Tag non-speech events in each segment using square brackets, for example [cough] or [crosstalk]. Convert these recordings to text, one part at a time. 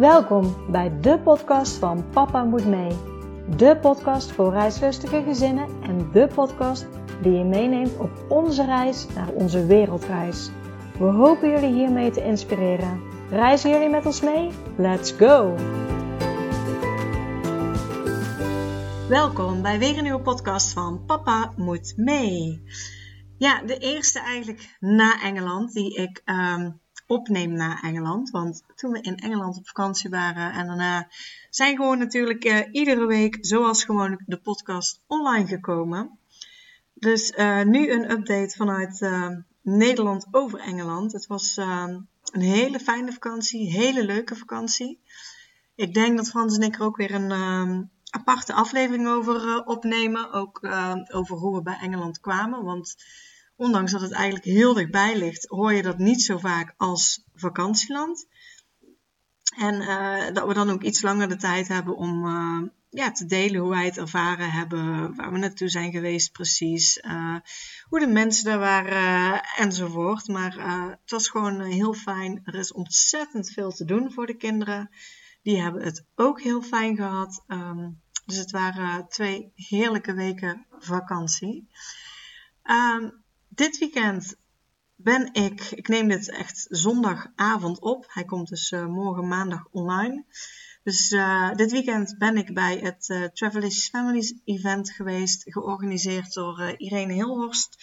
Welkom bij de podcast van Papa Moet Mee. De podcast voor reislustige gezinnen en de podcast die je meeneemt op onze reis naar onze wereldreis. We hopen jullie hiermee te inspireren. Reizen jullie met ons mee? Let's go! Welkom bij weer een nieuwe podcast van Papa Moet Mee. Ja, de eerste eigenlijk na Engeland die ik um, opneem na Engeland. Want toen we in Engeland op vakantie waren en daarna zijn gewoon natuurlijk uh, iedere week, zoals gewoonlijk, de podcast online gekomen. Dus uh, nu een update vanuit uh, Nederland over Engeland. Het was een hele fijne vakantie, hele leuke vakantie. Ik denk dat Frans en ik er ook weer een aparte aflevering over opnemen. Ook over hoe we bij Engeland kwamen. Want ondanks dat het eigenlijk heel dichtbij ligt, hoor je dat niet zo vaak als vakantieland. En uh, dat we dan ook iets langer de tijd hebben om uh, ja, te delen hoe wij het ervaren hebben, waar we naartoe zijn geweest precies, uh, hoe de mensen daar waren enzovoort. Maar het was gewoon heel fijn. Er is ontzettend veel te doen voor de kinderen. Die hebben het ook heel fijn gehad. Um, dus het waren twee heerlijke weken vakantie. Um, dit weekend ben ik, ik neem dit echt zondagavond op. Hij komt dus uh, morgen maandag online. Dus uh, dit weekend ben ik bij het uh, Travelicious Families event geweest, georganiseerd door Irene Hilhorst,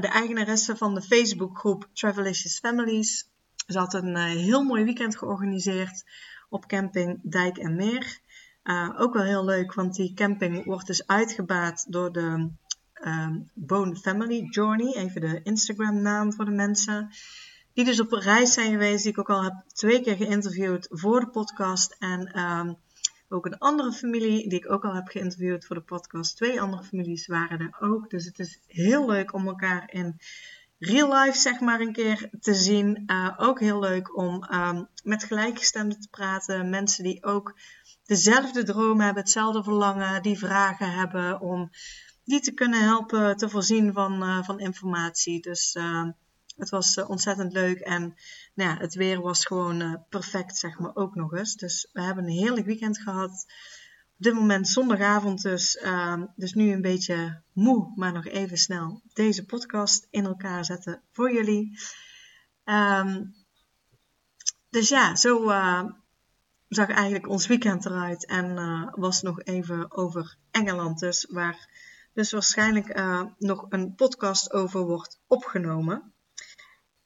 de eigenaresse van de Facebookgroep Travelicious Families. Ze had een heel mooi weekend georganiseerd op camping Dijk en Meer. ook wel heel leuk, want die camping wordt dus uitgebaat door de um, Bone Family Journey, even de Instagram naam voor de mensen. Die dus op reis zijn geweest, die ik ook al heb twee keer geïnterviewd voor de podcast. En um, ook een andere familie die ik ook al heb geïnterviewd voor de podcast. Twee andere families waren er ook. Dus het is heel leuk om elkaar in real life zeg maar een keer te zien. Uh, ook heel leuk om um, met gelijkgestemden te praten. Mensen die ook dezelfde dromen hebben, hetzelfde verlangen, die vragen hebben om die te kunnen helpen te voorzien van, uh, van informatie. Dus uh, het was uh, ontzettend leuk en nou ja, het weer was gewoon perfect, zeg maar, ook nog eens. Dus we hebben een heerlijk weekend gehad. Op dit moment zondagavond dus, ehm, dus nu een beetje moe, maar nog even snel deze podcast in elkaar zetten voor jullie. Um, dus ja, zo zag eigenlijk ons weekend eruit en was nog even over Engeland dus, waar dus waarschijnlijk uh, nog een podcast over wordt opgenomen.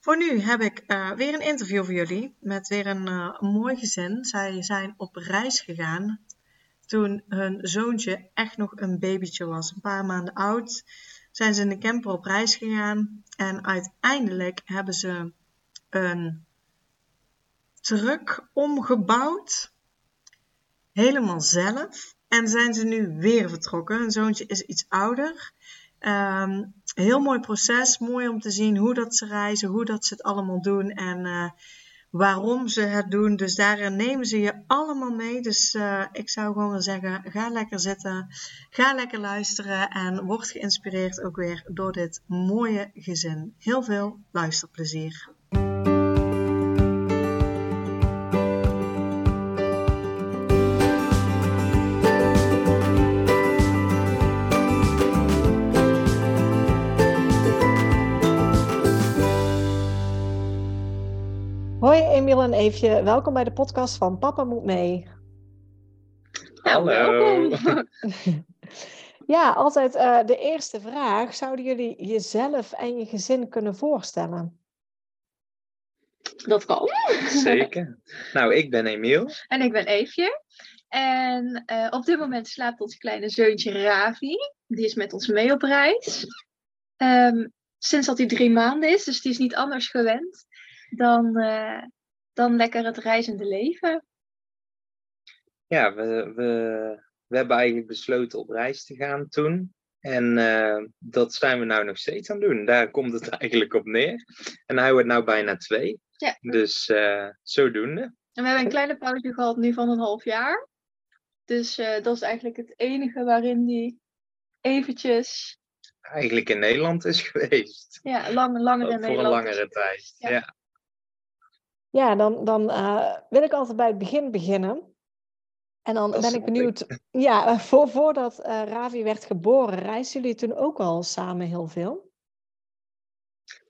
Voor nu heb ik uh, weer een interview voor jullie met weer een, uh, mooi gezin. Zij zijn op reis gegaan toen hun zoontje echt nog een babytje was, een paar maanden oud. Zijn ze in de camper op reis gegaan en uiteindelijk hebben ze een truck omgebouwd, helemaal zelf. En zijn ze nu weer vertrokken. Een zoontje is iets ouder. Um, heel mooi proces. Mooi om te zien hoe dat ze reizen, hoe dat ze het allemaal doen en uh, waarom ze het doen. Dus daarin nemen ze je allemaal mee. Dus uh, ik zou gewoon wel zeggen, ga lekker zitten. Ga lekker luisteren en word geïnspireerd ook weer door dit mooie gezin. Heel veel luisterplezier. Emiel en Eefje, welkom bij de podcast van Papa Moet Mee. Hallo. [laughs] ja, altijd uh, de eerste vraag. Zouden jullie jezelf en je gezin kunnen voorstellen? Dat kan. [laughs] Zeker. Nou, ik ben Emiel. En ik ben Eefje. En uh, op dit moment slaapt ons kleine zoontje Ravi. Die is met ons mee op reis. Um, sinds dat hij drie maanden is, dus die is niet anders gewend dan, uh, dan lekker het reizende leven. Ja, we, we, we hebben eigenlijk besloten op reis te gaan toen. En uh, dat zijn we nou nog steeds aan het doen. Daar komt het [laughs] eigenlijk op neer. En hij wordt nou bijna twee. Ja. Dus uh, zodoende. En we hebben een kleine pauze gehad nu van een half jaar. Dus uh, dat is eigenlijk het enige waarin die eventjes... Eigenlijk in Nederland is [laughs] geweest. Ja, lang, langer in Voor Nederland. een langere tijd, ja. ja. Ja, dan, dan uh, wil ik altijd bij het begin beginnen. En dan ben ik benieuwd, ja, [laughs] voor, voordat uh, Ravi werd geboren, reisden jullie toen ook al samen heel veel?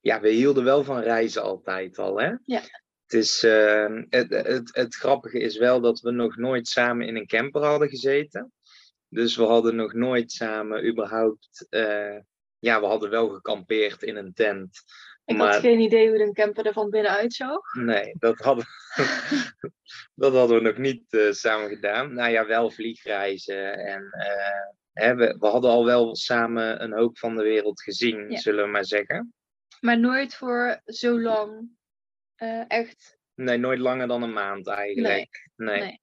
Ja, we hielden wel van reizen altijd al, hè? Ja. Het, is, uh, het, het, het grappige is wel dat we nog nooit samen in een camper hadden gezeten. Dus we hadden nog nooit samen überhaupt. Uh, ja, we hadden wel gekampeerd in een tent. Ik maar... had geen idee hoe een camper er van binnen uitzag. Nee, dat hadden, [laughs] dat hadden we nog niet uh, samen gedaan. Nou ja, wel vliegreizen. En uh, hè, we, we, hadden al wel samen een hoop van de wereld gezien, ja. zullen we maar zeggen. Maar nooit voor zo lang. Uh, echt. Nee, nooit langer dan een maand eigenlijk. Nee. nee. nee.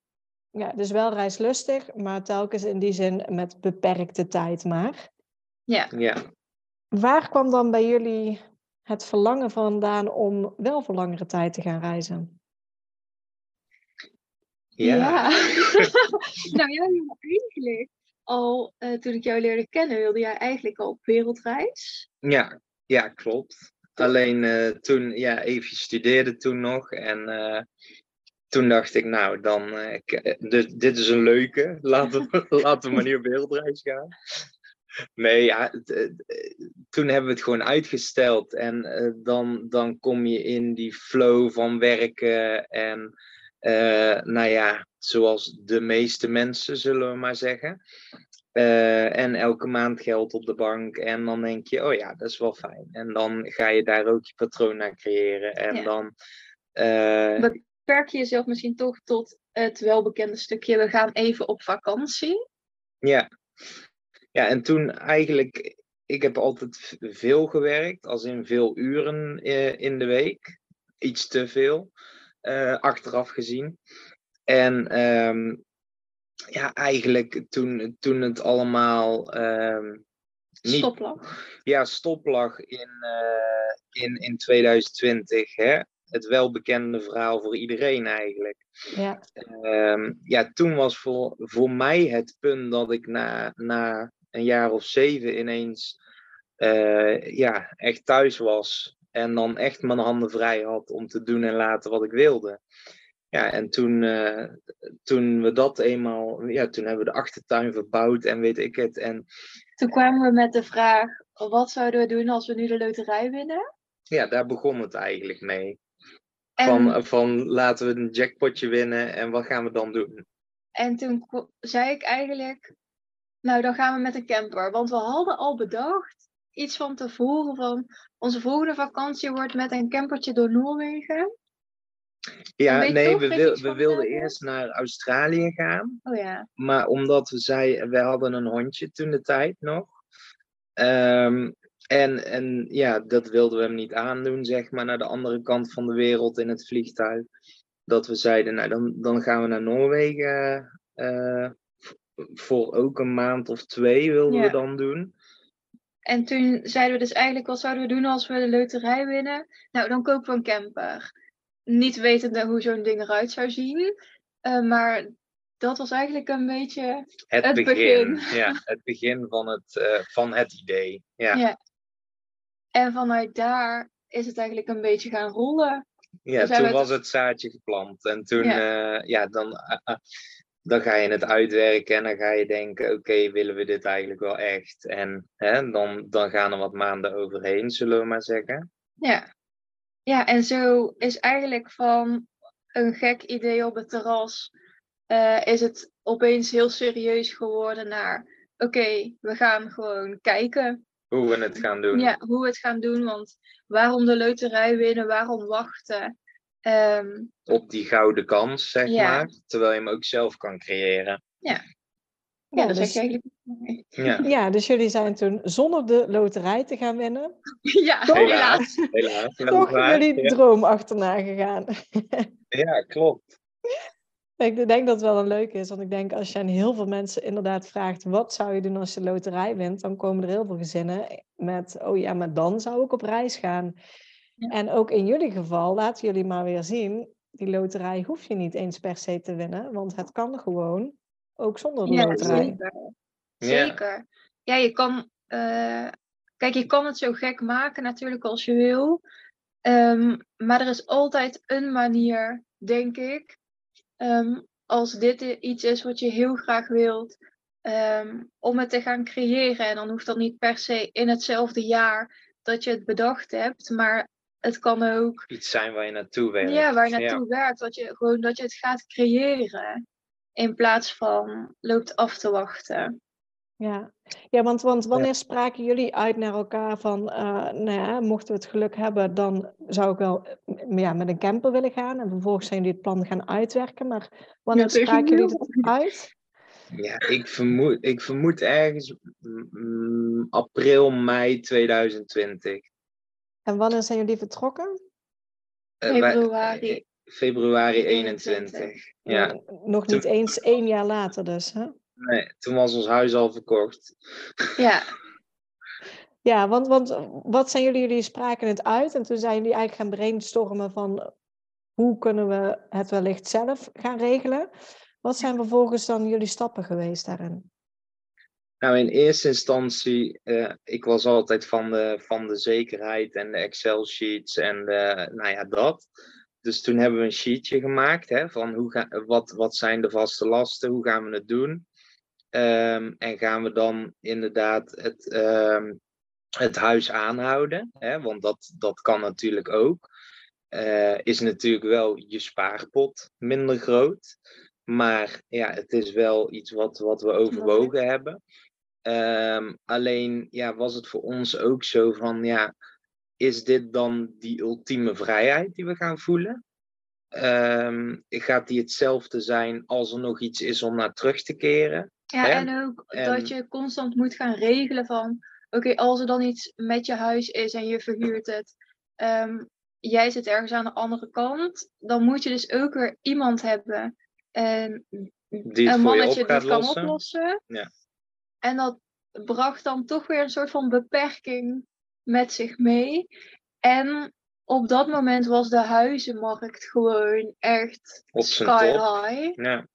Ja, dus wel reislustig, maar telkens in die zin met beperkte tijd maar. Ja. ja. Waar kwam dan bij jullie het verlangen vandaan om wel voor langere tijd te gaan reizen? Ja. ja. [laughs] nou ja, eigenlijk al uh, toen ik jou leerde kennen, wilde jij eigenlijk al op wereldreis. Ja, ja klopt. Alleen uh, toen, ja, even studeerde toen nog en uh, toen dacht ik, nou, dan, ik, dit, dit is een leuke, laten we, [laughs] laten we maar niet op wereldreis gaan. Nee, ja, toen hebben we het gewoon uitgesteld. En uh, dan, dan kom je in die flow van werken. En uh, nou ja, zoals de meeste mensen, zullen we maar zeggen. Uh, en elke maand geld op de bank. En dan denk je, oh ja, dat is wel fijn. En dan ga je daar ook je patroon naar creëren. En ja. dan. Beperk je jezelf misschien toch tot het welbekende stukje. We gaan even op vakantie. Ja. Ja, en toen eigenlijk, ik heb altijd veel gewerkt, als in veel uren in de week. Iets te veel, uh, achteraf gezien. En um, ja, eigenlijk toen, toen het allemaal. Um, niet, stoplag. Ja, stoplag in, uh, in, in 2020. Hè? Het welbekende verhaal voor iedereen eigenlijk. Ja, um, ja toen was voor, voor mij het punt dat ik na, na een jaar of zeven ineens uh, ja, echt thuis was. En dan echt mijn handen vrij had om te doen en laten wat ik wilde. Ja, en toen, uh, toen we dat eenmaal, ja, toen hebben we de achtertuin verbouwd en weet ik het. En, toen kwamen we met de vraag, wat zouden we doen als we nu de loterij winnen? Ja, daar begon het eigenlijk mee. En... Van, van laten we een jackpotje winnen en wat gaan we dan doen? En toen zei ik eigenlijk, nou, dan gaan we met een camper. Want we hadden al bedacht, iets van tevoren, van onze volgende vakantie wordt met een campertje door Noorwegen. Ja, nee, we, wil, we wilden eerst naar Australië gaan. Oh ja. Maar omdat we zeiden, we hadden een hondje toen de tijd nog. Um, en, en ja, dat wilden we hem niet aandoen, zeg maar, naar de andere kant van de wereld in het vliegtuig. Dat we zeiden, nou, dan, dan gaan we naar Noorwegen uh, voor ook een maand of twee wilden ja. we dan doen. En toen zeiden we dus eigenlijk, wat zouden we doen als we de loterij winnen? Nou, dan kopen we een camper. Niet wetende hoe zo'n ding eruit zou zien. Uh, maar dat was eigenlijk een beetje het, het begin. begin. [laughs] Ja, het begin van het, uh, van het idee. Ja. ja. En vanuit daar is het eigenlijk een beetje gaan rollen. Ja, dus toen was het... het zaadje geplant. En toen, ja, uh, ja dan dan ga je het uitwerken en dan ga je denken, oké, okay, willen we dit eigenlijk wel echt? En hè, dan, dan gaan er wat maanden overheen, zullen we maar zeggen. Ja. ja, en zo is eigenlijk van een gek idee op het terras, uh, is het opeens heel serieus geworden naar, oké, okay, we gaan gewoon kijken. Hoe we het gaan doen. Ja, hoe we het gaan doen, want waarom de loterij winnen, waarom wachten? Um, op die gouden kans, zeg ja. maar. Terwijl je hem ook zelf kan creëren. Ja. Ja, ja dat dus, eigenlijk. Ja. [laughs] ja, dus jullie zijn toen zonder de loterij te gaan winnen. Ja, toch, helaas. helaas. Toch jullie ja. droom achterna gegaan. [laughs] ja, klopt. Ik denk dat het wel een leuke is, want ik denk als je aan heel veel mensen inderdaad vraagt, wat zou je doen als je de loterij wint, dan komen er heel veel gezinnen met, oh ja, maar dan zou ik op reis gaan. Ja. En ook in jullie geval, laten jullie maar weer zien, die loterij hoef je niet eens per se te winnen, want het kan gewoon ook zonder de ja, loterij. Zeker. zeker. Ja, je kan, uh, kijk, je kan het zo gek maken natuurlijk als je wil. Ehm, maar er is altijd een manier, denk ik, ehm, als dit iets is wat je heel graag wilt, ehm, om het te gaan creëren. En dan hoeft dat niet per se in hetzelfde jaar dat je het bedacht hebt, maar het kan ook. Iets zijn waar je naartoe werkt. Ja, waar je naartoe werkt. Dat je gewoon dat je het gaat creëren. In plaats van loopt af te wachten. Ja, ja want, want wanneer spraken jullie uit naar elkaar van, uh, nou ja, mochten we het geluk hebben, dan zou ik wel eh, ja, met een camper willen gaan. En vervolgens zijn jullie het plan gaan uitwerken. Maar wanneer ja, spraken jullie het uit? Ja, ik vermoed, ik vermoed ergens mm, april, mei 2020. En wanneer zijn jullie vertrokken? Uh, februari. februari 21. Ja. Nog niet eens één jaar later dus, hè? Nee, toen was ons huis al verkocht. Ja. [laughs] Ja, want, want wat zijn jullie, jullie spraken het uit en toen zijn jullie eigenlijk gaan brainstormen van hoe kunnen we het wellicht zelf gaan regelen. Wat zijn vervolgens dan jullie stappen geweest daarin? Nou, in eerste instantie, uh, ik was altijd van de, van de zekerheid en de Excel-sheets en de, nou ja, dat. Dus toen hebben we een sheetje gemaakt hè, van hoe ga, wat, wat zijn de vaste lasten, hoe gaan we het doen. Um, en gaan we dan inderdaad het, um, het huis aanhouden? Hè? Want dat, dat kan natuurlijk ook. Uh, is natuurlijk wel je spaarpot minder groot. Maar ja, het is wel iets wat, wat we overwogen hebben. Um, alleen ja, was het voor ons ook zo van ja, is dit dan die ultieme vrijheid die we gaan voelen? Um, gaat die hetzelfde zijn als er nog iets is om naar terug te keren? Ja, en ook dat je constant moet gaan regelen van, oké, als er dan iets met je huis is en je verhuurt het, um, jij zit ergens aan de andere kant, dan moet je dus ook weer iemand hebben, en, die een mannetje die het kan lossen. oplossen. Ja. En dat bracht dan toch weer een soort van beperking met zich mee. En op dat moment was de huizenmarkt gewoon echt Op zijn sky top. high. Ja.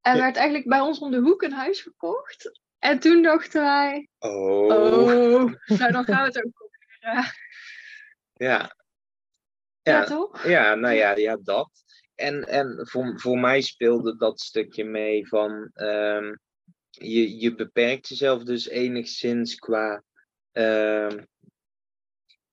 En Ja. werd eigenlijk bij ons om de hoek een huis verkocht. En toen dachten wij, Oh. oh, [laughs] nou dan gaan we het ook proberen. Ja. Ja, Ja, toch? ja, nou ja, ja dat. En, en voor, voor mij speelde dat stukje mee van ehm, je, je beperkt jezelf dus enigszins qua. ehm,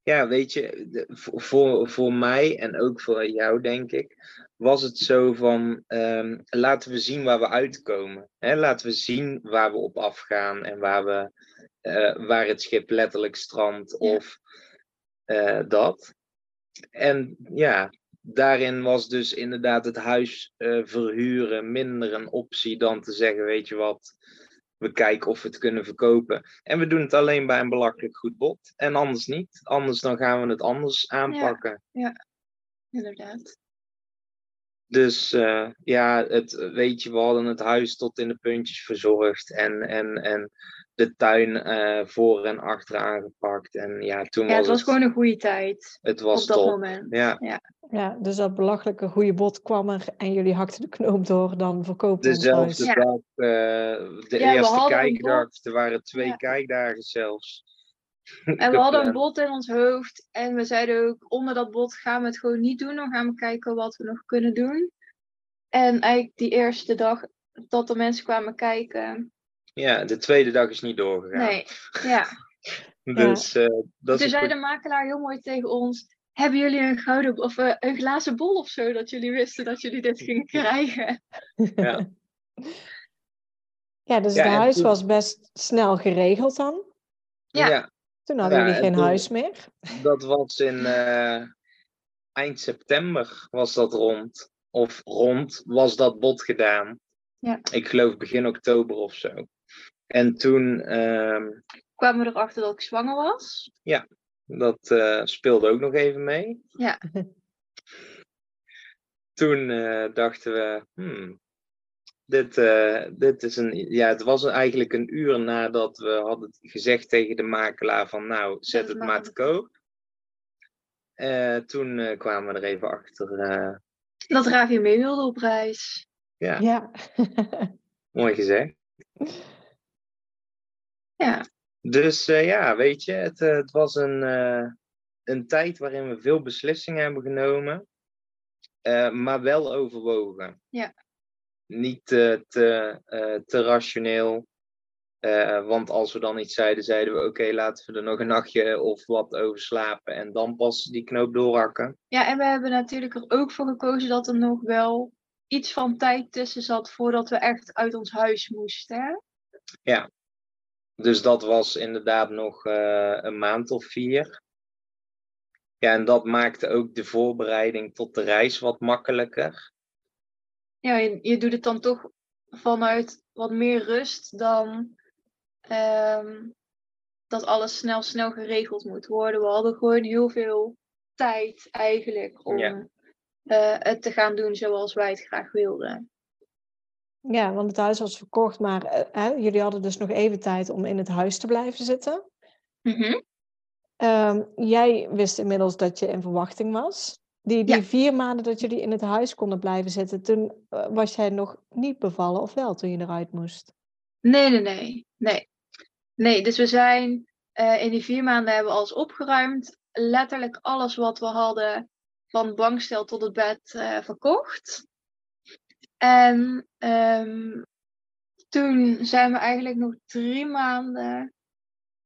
ja, weet je, de- voor, voor, mij en ook voor jou, denk ik, was het zo van ehm, laten we zien waar we uitkomen. Hè? Laten we zien waar we op afgaan en waar, we, eh, waar het schip letterlijk strandt of eh, dat. En ja, daarin was dus inderdaad het huis eh, verhuren minder een optie dan te zeggen, weet je wat, we kijken of we het kunnen verkopen. En we doen het alleen bij een belachelijk goed bod en anders niet. Anders dan gaan we het anders aanpakken. Inderdaad. Dus eh, ja, het, weet je, we hadden het huis tot in de puntjes verzorgd en, en, en de tuin eh, voor en achter aangepakt. En ja, toen Ja, was het was het, gewoon een goede tijd het was op dat top. moment. Ja. Ja, dus dat belachelijke goede bod kwam er en jullie hakten de knoop door, dan verkopen we ons huis. Dezelfde dag, eh, de Ja, eerste kijkdag, er waren twee Ja. kijkdagen zelfs. En we [laughs] hadden een bod in ons hoofd. En we zeiden ook, onder dat bod gaan we het gewoon niet doen. Dan gaan we kijken wat we nog kunnen doen. En eigenlijk die eerste dag dat de mensen kwamen kijken. Ja, de tweede dag is niet doorgegaan. Nee, [laughs] ja. Dus eh, dat Toen is zei goed. de makelaar heel mooi tegen ons. Hebben jullie een gouden of eh, een glazen bol of zo dat jullie wisten dat jullie dit gingen [laughs] krijgen? Ja. [laughs] Ja, dus het huis toen- was best snel geregeld dan. Ja. ja, Toen hadden Ja, jullie en geen toen- huis meer. dat was in eh, eind september was dat rond. Of rond was dat bod gedaan. Ja. Ik geloof begin oktober of zo. En toen, ehm, Kwamen we erachter dat ik zwanger was. dat eh, speelde ook nog even mee. Ja. [laughs] Toen eh, dachten we, hmm, dit, eh, dit is een, ja, het was eigenlijk een uur nadat we hadden gezegd tegen de makelaar van, nou, zet het maar te koop. Eh, toen eh, kwamen we er even achter, eh, Dat Ravi mee wilde op reis. ja, Ja. mooi gezegd. [laughs] Ja, Dus eh, ja, weet je, het, eh, het was een, eh, een tijd waarin we veel beslissingen hebben genomen, maar wel overwogen. Ja. Niet te, te, te rationeel. Want als we dan iets zeiden, zeiden we: Oké, laten we er nog een nachtje of wat over slapen. En dan pas die knoop doorhakken. Ja, en we hebben natuurlijk er ook voor gekozen dat er nog wel iets van tijd tussen zat voordat we echt uit ons huis moesten. Ja. Dus dat was inderdaad nog eh, een maand of vier. Ja, en dat maakte ook de voorbereiding tot de reis wat makkelijker. Ja, je, je doet het dan toch vanuit wat meer rust dan ehm, dat alles snel, snel geregeld moet worden. We hadden gewoon heel veel tijd eigenlijk om Ja. eh, het te gaan doen zoals wij het graag wilden. Ja, want het huis was verkocht, maar eh, hè, jullie hadden dus nog even tijd om in het huis te blijven zitten. Mhm. Ehm, jij wist inmiddels dat je in verwachting was. Die, die Ja. vier maanden dat jullie in het huis konden blijven zitten, toen eh, was jij nog niet bevallen, of wel, toen je eruit moest? Nee, nee, nee, nee. Nee, dus we zijn eh, in die vier maanden hebben we alles opgeruimd. Letterlijk alles wat we hadden, van bankstel tot het bed, verkocht. En ehm, toen zijn we eigenlijk nog drie maanden,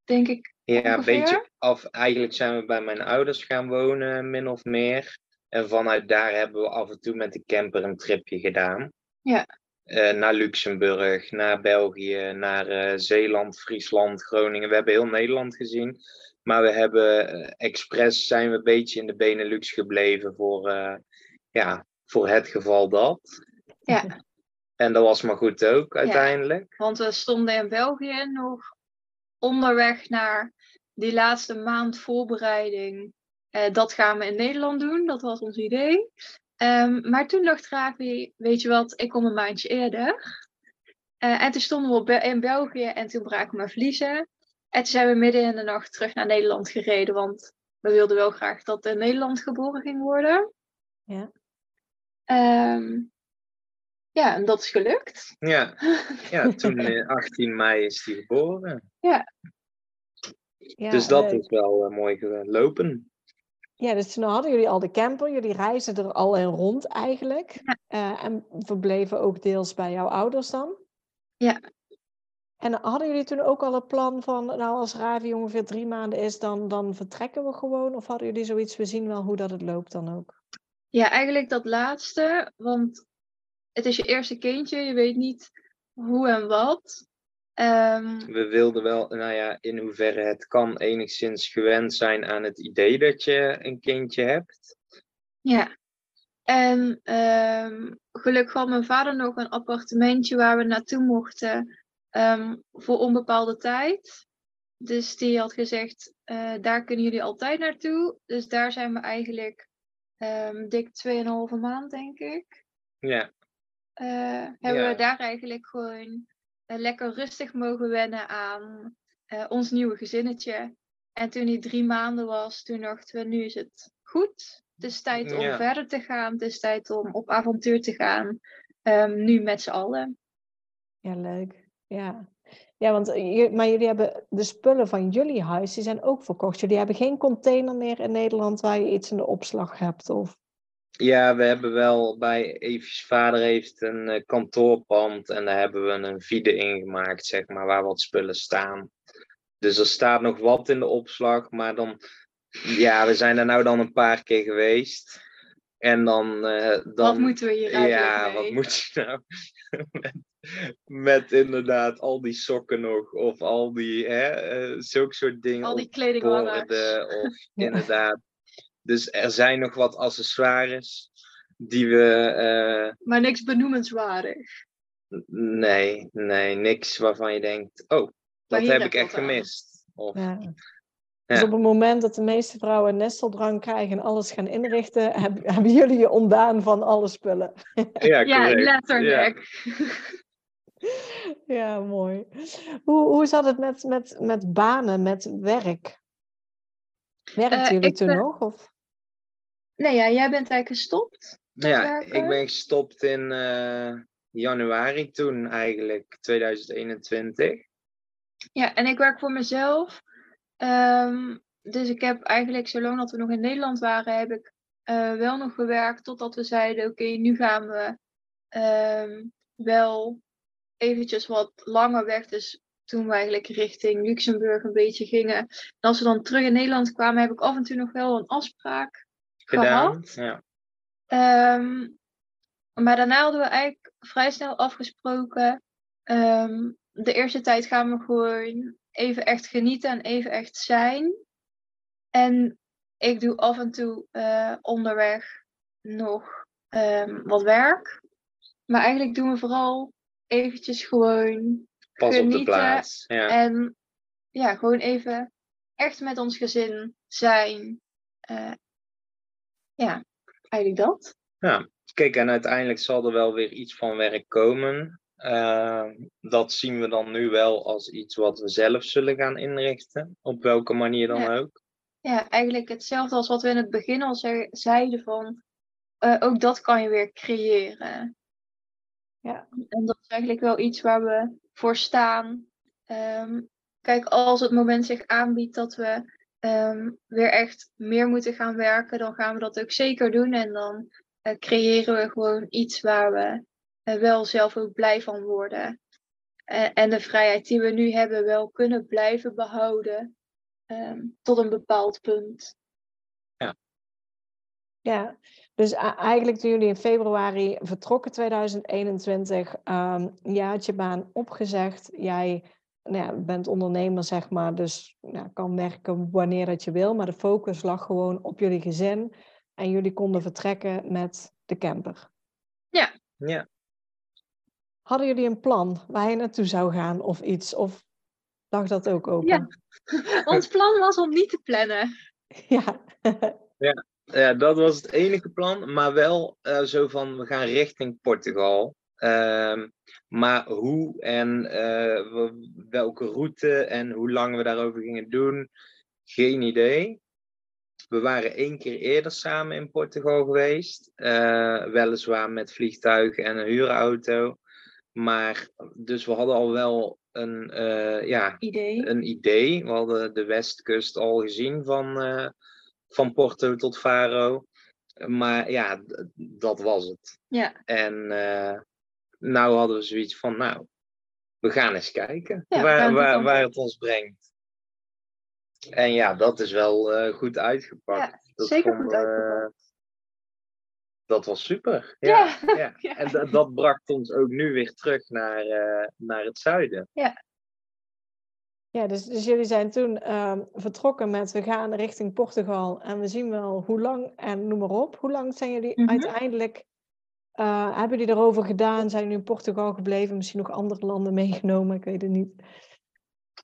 denk ik, Ja, een beetje af. Eigenlijk zijn we bij mijn ouders gaan wonen, min of meer. En vanuit daar hebben we af en toe met de camper een tripje gedaan. Ja. Eh, naar Luxemburg, naar België, naar eh, Zeeland, Friesland, Groningen. We hebben heel Nederland gezien. Maar we hebben eh, expres zijn we een beetje in de Benelux gebleven voor, ja, voor het geval dat. Ja. [laughs] En dat was maar goed ook uiteindelijk. Want we stonden in België nog onderweg naar die laatste maand voorbereiding. Eh, dat gaan we in Nederland doen, dat was ons idee. Ehm, maar toen dacht Ravi, weet je wat, ik kom een maandje eerder. Eh, en toen stonden we op Be- in België en toen braken we vliezen. En toen zijn we midden in de nacht terug naar Nederland gereden, want we wilden wel graag dat in Nederland geboren ging worden. Ja. Ehm, ja, en dat is gelukt. Ja, [laughs] ja toen eh, 18 mei is hij geboren. Ja, dus dat is wel eh, mooi gelopen. Ja, dus toen hadden jullie al de camper, jullie reisden er al in rond eigenlijk. Ja. Eh, en verbleven ook deels bij jouw ouders dan. Ja. En hadden jullie toen ook al een plan van, nou als Ravi ongeveer drie maanden is, dan, dan vertrekken we gewoon? Of hadden jullie zoiets, we zien wel hoe dat het loopt dan ook? Ja, eigenlijk dat laatste, want het is je eerste kindje, je weet niet hoe en wat. Ehm, We wilden wel, nou ja, in hoeverre het kan enigszins gewend zijn aan het idee dat je een kindje hebt. ja. En ehm, gelukkig had mijn vader nog een appartementje waar we naartoe mochten ehm, voor onbepaalde tijd. Dus die had gezegd, eh, daar kunnen jullie altijd naartoe. Dus daar zijn we eigenlijk dik 2,5 maand, denk ik. Ja, eh, hebben Ja. we daar eigenlijk gewoon eh, lekker rustig mogen wennen aan eh, ons nieuwe gezinnetje. En toen die drie maanden was, toen dachten we, nu is het goed. Het is tijd om Ja. verder te gaan. Het is tijd om op avontuur te gaan. Ehm, nu met z'n allen. Ja, leuk. Ja, ja want je- maar jullie hebben de spullen van jullie huis, die zijn ook verkocht. Jullie hebben geen container meer in Nederland waar je iets in de opslag hebt? Of... ja we hebben wel bij Evie's vader heeft een eh, kantoorpand en daar hebben we een vide ingemaakt, zeg maar, waar wat spullen staan. Dus er staat nog wat in de opslag, maar dan, ja, we zijn er nou dan een paar keer geweest. En dan, eh, dan Wat moeten we hier eigenlijk Ja, mee? wat moet je nou? [laughs] met, met inderdaad al die sokken nog, of al die, hè, eh, zulke soort dingen. Al die borden, [laughs] of inderdaad. Dus er zijn nog wat accessoires die we. eh, Maar niks benoemenswaardig. nee, nee, niks waarvan je denkt: oh, dat heb ik echt gemist. Of, Ja. Dus op het moment dat de meeste vrouwen een nesteldrang krijgen en alles gaan inrichten, heb- [laughs] hebben jullie je ontdaan van alle spullen. ja, Ja, letterlijk. [laughs] Ja, mooi. Hoe, hoe zat het met, met, met banen, met werk? Werkten Eh, jullie toen ben- nog? Of? Nee, ja, jij bent eigenlijk gestopt. Nou ja, werken? ik ben gestopt in eh, januari toen, eigenlijk, 2021. Ja, en ik werk voor mezelf. Ehm, dus ik heb eigenlijk, zolang dat we nog in Nederland waren, heb ik eh, wel nog gewerkt totdat we zeiden, oké, nu gaan we ehm, wel eventjes wat langer weg. Dus toen we eigenlijk richting Luxemburg een beetje gingen. En als we dan terug in Nederland kwamen, heb ik af en toe nog wel een afspraak Gedaan. Ja. Ehm, maar daarna hadden we eigenlijk vrij snel afgesproken. ehm, de eerste tijd gaan we gewoon even echt genieten en even echt zijn. En ik doe af en toe eh, onderweg nog ehm, wat werk. Maar eigenlijk doen we vooral eventjes gewoon Pas op de genieten plaats. Ja. en ja, gewoon even echt met ons gezin zijn. Eh, ja, eigenlijk dat. Kijk, en uiteindelijk zal er wel weer iets van werk komen. Eh, dat zien we dan nu wel als iets wat we zelf zullen gaan inrichten. Op welke manier dan Ja. ook. Ja, eigenlijk hetzelfde als wat we in het begin al ze- zeiden van eh, ook dat kan je weer creëren. Ja. En dat is eigenlijk wel iets waar we voor staan. Ehm, kijk, als het moment zich aanbiedt dat we ehm, weer echt meer moeten gaan werken, dan gaan we dat ook zeker doen. En dan eh, creëren we gewoon iets waar we eh, wel zelf ook blij van worden. Eh, en de vrijheid die we nu hebben wel kunnen blijven behouden ehm, tot een bepaald punt. Ja, dus a- eigenlijk toen jullie in februari vertrokken 2021, ehm ja, had je baan opgezegd. Jij ja, bent ondernemer, zeg maar, dus ja, kan werken wanneer dat je wil. Maar de focus lag gewoon op jullie gezin. En jullie konden vertrekken met de camper. Ja. Hadden jullie een plan waar je naartoe zou gaan of iets? Of lag dat ook open? Ja. [laughs] Ons plan was om niet te plannen. [laughs] Ja. Ja, dat was het enige plan, maar wel eh, zo van we gaan richting Portugal. Ehm, maar hoe en eh, welke route en hoe lang we daarover gingen doen, geen idee. We waren één keer eerder samen in Portugal geweest, eh, weliswaar met vliegtuig en een huurauto. Maar dus we hadden al wel een, eh, ja, Idee. een idee. We hadden de westkust al gezien van, van Porto tot Faro. Maar ja, dat was het. Ja. En nou hadden we zoiets van, nou, we gaan eens kijken Ja, waar, waar, waar het ons brengt. En ja, dat is wel eh, goed uitgepakt. Ja, dat zeker goed we- uitgepakt. dat was super. Ja, Ja, ja. [laughs] ja. En dat- bracht ons ook nu weer terug naar, eh, naar het zuiden. Ja, dus, dus jullie zijn toen ehm, vertrokken met we gaan richting Portugal en we zien wel hoe lang en noem maar op. Hoe lang zijn jullie Mhm. uiteindelijk, eh, hebben jullie erover gedaan? Zijn jullie in Portugal gebleven? Misschien nog andere landen meegenomen? Ik weet het niet.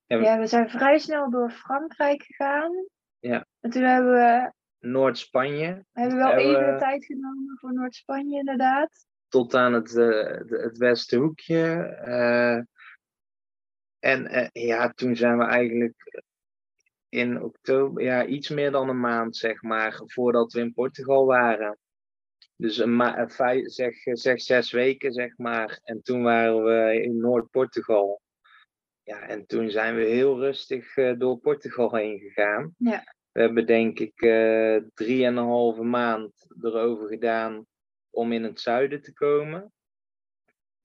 Ja, we zijn vrij snel door Frankrijk gegaan. Ja. En toen hebben we, Noord-Spanje, hebben we wel Hebben we- even de tijd genomen voor Noord-Spanje, inderdaad. tot aan het, eh, het Westenhoekje. eh en eh, ja, toen zijn we eigenlijk in oktober, ja, iets meer dan een maand, zeg maar, voordat we in Portugal waren. Dus een eh, vijf, zeg, eh, zeg zes weken, zeg maar. En toen waren we in Noord-Portugal. Ja, en toen zijn we heel rustig eh, door Portugal heen gegaan. Ja. We hebben denk ik eh drieënhalve maand erover gedaan om in het zuiden te komen.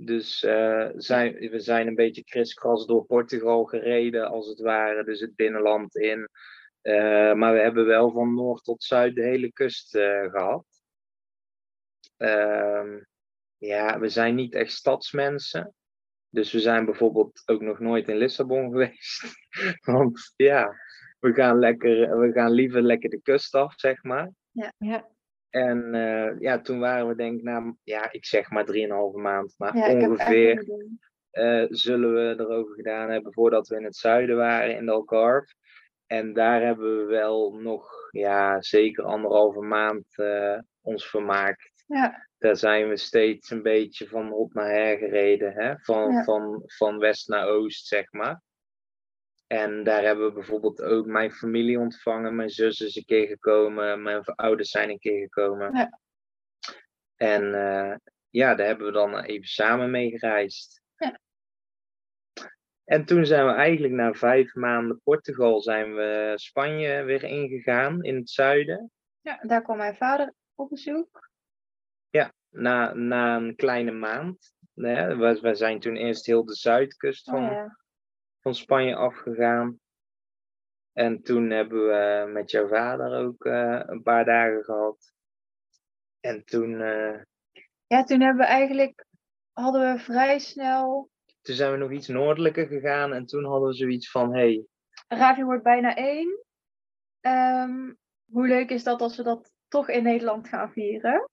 Dus eh, zijn, we zijn een beetje kriskras door Portugal gereden, als het ware. Dus het binnenland in. Eh, maar we hebben wel van noord tot zuid de hele kust eh, gehad. Ehm, ja, we zijn niet echt stadsmensen. Dus we zijn bijvoorbeeld ook nog nooit in Lissabon [laughs] geweest. Want ja, we gaan, lekker, we gaan liever lekker de kust af, zeg maar. Ja, En eh, ja, toen waren we denk ik na, ja, ik zeg maar 3,5 maand, maar Ja, ongeveer eh, zullen we erover gedaan hebben voordat we in het zuiden waren, in de Algarve. En daar hebben we wel nog, ja, zeker anderhalve maand eh, ons vermaakt. Ja, Daar zijn we steeds een beetje van hot naar her gereden, hè? Van, Ja. van, van west naar oost, zeg maar. En daar hebben we bijvoorbeeld ook mijn familie ontvangen. Mijn zus is een keer gekomen, mijn ouders zijn een keer gekomen. Ja. En eh, ja, daar hebben we dan even samen mee gereisd. Ja. En toen zijn we eigenlijk na vijf maanden Portugal zijn we Spanje weer ingegaan in het zuiden. Ja, daar kwam mijn vader op bezoek. Na, na een kleine maand. Hè, we, we zijn toen eerst heel de zuidkust Oh, van, ja. van Spanje afgegaan. En toen hebben we met jouw vader ook eh, een paar dagen gehad. En toen, eh, ja, toen hebben we eigenlijk, hadden we vrij snel, toen zijn we nog iets noordelijker gegaan. En toen hadden we zoiets van, hey, Ravi wordt bijna één. Ehm, hoe leuk is dat als we dat toch in Nederland gaan vieren?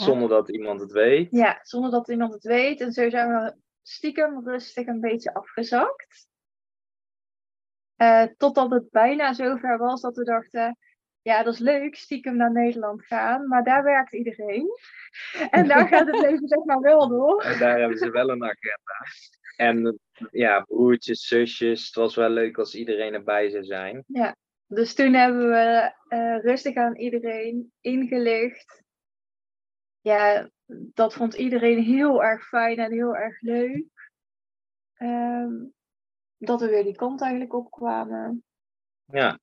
Ja. zonder dat iemand het weet. Ja, zonder dat iemand het weet. En zo zijn we stiekem rustig een beetje afgezakt. Eh, totdat het bijna zover was dat we dachten, ja, dat is leuk, stiekem naar Nederland gaan, maar daar werkt iedereen. [laughs] En daar gaat het [laughs] leven zeg maar wel door. En daar hebben ze wel een agenda. En ja, broertjes, zusjes. Het was wel leuk als iedereen erbij zou zijn. Dus toen hebben we eh, rustig aan iedereen ingelicht. Ja, dat vond iedereen heel erg fijn en heel erg leuk. Ehm, dat we weer die kant eigenlijk opkwamen. Ja,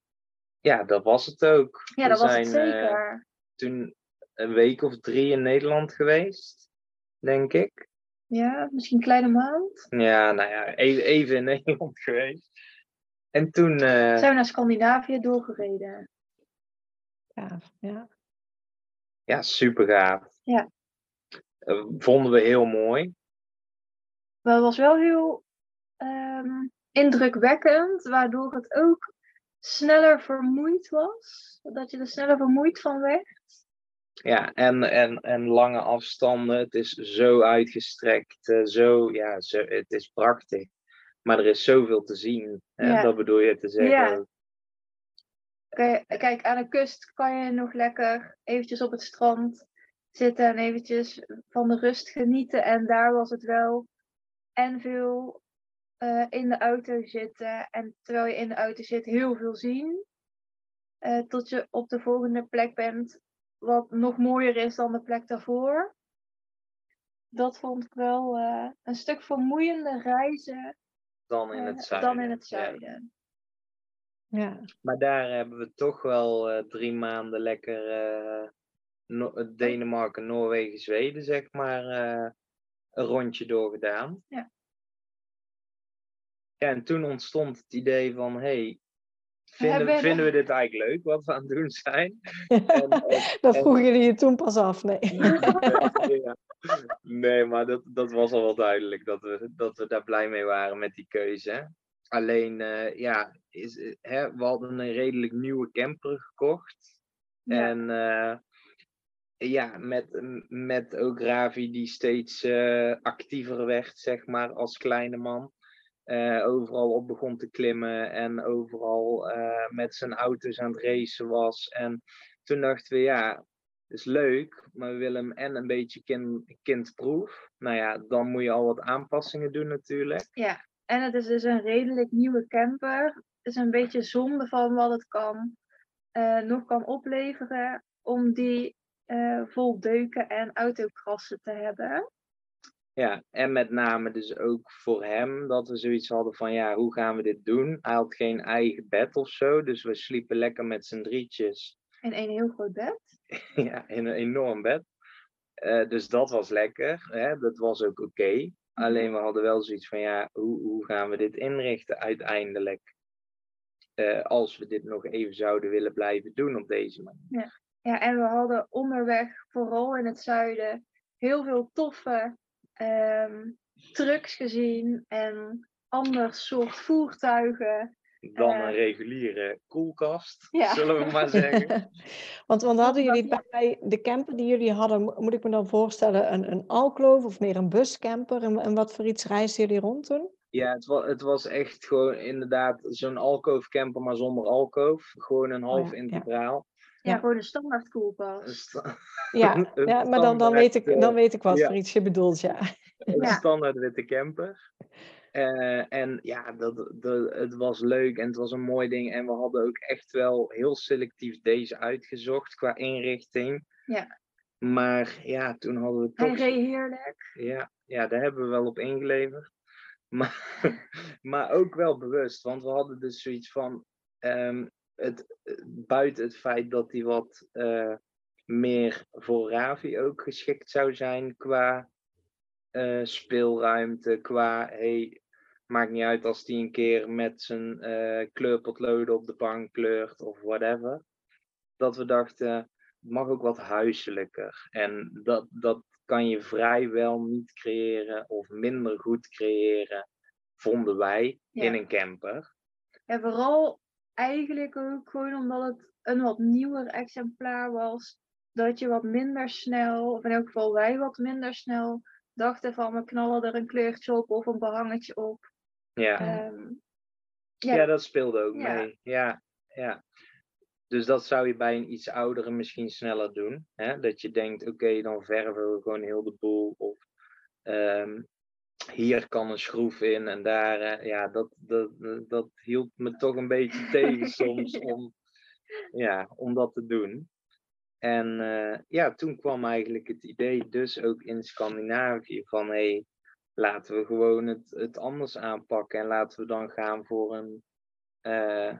ja dat was het ook. Ja, We dat was het eh, zeker. toen een week of drie in Nederland geweest, denk ik. Ja, misschien een kleine maand. Ja, nou ja, even, even in [laughs] Nederland geweest. En toen, eh, Zijn we naar Scandinavië doorgereden. Ja, ja. ja, super gaaf. Ja. Eh, vonden we heel mooi. Maar het was wel heel ehm, indrukwekkend, waardoor het ook sneller vermoeid was. Dat je er sneller vermoeid van werd. Ja, en, en, en lange afstanden. Het is zo uitgestrekt. eh, zo, ja, zo, het is prachtig. Maar er is zoveel te zien. Hè? Ja. Dat bedoel je te zeggen. Ja. Kijk, aan de kust kan je nog lekker eventjes op het strand zitten en eventjes van de rust genieten. En daar was het wel en veel eh, in de auto zitten. En terwijl je in de auto zit, heel veel zien. Eh, tot je op de volgende plek bent, wat nog mooier is dan de plek daarvoor. Dat vond ik wel eh, een stuk vermoeiende reizen Dan in het zuiden. dan in het Ja. zuiden. ja. Maar daar hebben we toch wel eh, drie maanden lekker eh, No- Denemarken, Noorwegen, Zweden, zeg maar, eh, een rondje doorgedaan. Ja. Ja, en toen ontstond het idee van, hey, vinden, we- vinden we dit eigenlijk leuk wat we aan het doen zijn? [laughs] En, en- dat en- vroegen jullie je toen pas af, [laughs] nee. ja. Nee, maar dat, dat was al wel duidelijk dat we, dat we daar blij mee waren met die keuze. Alleen, eh, ja, is, eh, hè, we hadden een redelijk nieuwe camper gekocht. Ja. En eh, ja, met, met ook Ravi die steeds eh, actiever werd, zeg maar, als kleine man. Eh, overal op begon te klimmen en overal eh, met zijn auto's aan het racen was. En toen dachten we, ja, is leuk, maar we willen hem en een beetje kind, kindproef. Nou ja, dan moet je al wat aanpassingen doen natuurlijk. Ja, en het is dus een redelijk nieuwe camper. Het is een beetje zonde van wat het kan, nog kan opleveren om die eh, vol deuken en autokrassen te hebben. Ja, en met name dus ook voor hem dat we zoiets hadden van, ja, hoe gaan we dit doen? Hij had geen eigen bed of zo, dus we sliepen lekker met z'n drietjes In één heel groot bed. [laughs] ja, in een enorm bed. Eh, dus dat was lekker, hè? dat was ook oké. Alleen we hadden wel zoiets van, ja, hoe, hoe gaan we dit inrichten uiteindelijk? Eh, als we dit nog even zouden willen blijven doen op deze manier. Ja, en we hadden onderweg, vooral in het zuiden, heel veel toffe ehm, trucks gezien en ander soort voertuigen. Dan Eh. een reguliere koelkast, Ja. zullen we maar zeggen. [laughs] want, want hadden jullie bij de camper die jullie hadden, mo- moet ik me dan voorstellen, een, een alkloof of meer een buscamper? En, en wat voor iets reisden jullie rond toen? Ja, het was, het was echt gewoon inderdaad zo'n alkoof camper, maar zonder alkoof. Gewoon een half ja, ja. integraal. Ja, Ja. gewoon een standaard koelkast. sta- Ja, [laughs] ja maar dan, dan, weet ik, dan weet ik wat ja. voor iets je bedoelt, ja. een Ja. standaard witte camper. Eh, en ja, dat, dat, het was leuk en het was een mooi ding. En we hadden ook echt wel heel selectief deze uitgezocht qua inrichting. Ja. Maar ja, toen hadden we toch... heerlijk. Ja, ja, daar hebben we wel op ingeleverd. [laughs] Maar, maar ook wel bewust, want we hadden dus zoiets van, ehm, het, buiten het feit dat hij wat eh, meer voor Ravi ook geschikt zou zijn qua uh, speelruimte, qua hey, maakt niet uit als hij een keer met zijn uh, kleurpotloden op de bank kleurt of whatever. Dat we dachten, het mag ook wat huiselijker. En dat, dat kan je vrijwel niet creëren of minder goed creëren, vonden wij, in een camper. Ja, vooral eigenlijk ook gewoon omdat het een wat nieuwer exemplaar was. Dat je wat minder snel, of in elk geval wij wat minder snel, dachten van we knallen er een kleurtje op of een behangetje op. Ja, um, ja. ja. dat speelde ook mee. Ja, ja. Dus dat zou je bij een iets oudere misschien sneller doen. Hè? Dat je denkt, oké, dan verven we gewoon heel de boel. Of um, hier kan een schroef in en daar. Uh, ja, dat, dat, dat hield me toch een beetje [laughs] tegen soms om, ja, om dat te doen. En uh, ja, toen kwam eigenlijk het idee dus ook in Scandinavië van hé, hey, laten we gewoon het, het anders aanpakken en laten we dan gaan voor een, uh,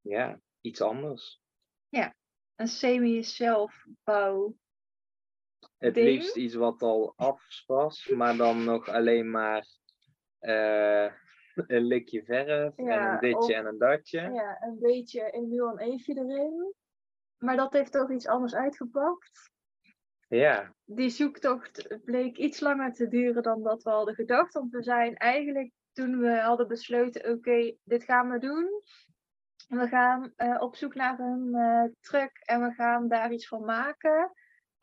ja, iets anders. Ja, een semi-zelfbouw. Het ding. liefst iets wat al af was, maar dan nog alleen maar uh, een likje verf Ja, en een ditje of- en een datje. Ja, een beetje Emiel en Eefje erin. Maar dat heeft toch iets anders uitgepakt. Ja, Die zoektocht bleek iets langer te duren dan dat we hadden gedacht. Want we zijn eigenlijk, toen we hadden besloten, oké, dit gaan we doen. We gaan eh, op zoek naar een eh, truck en we gaan daar iets van maken.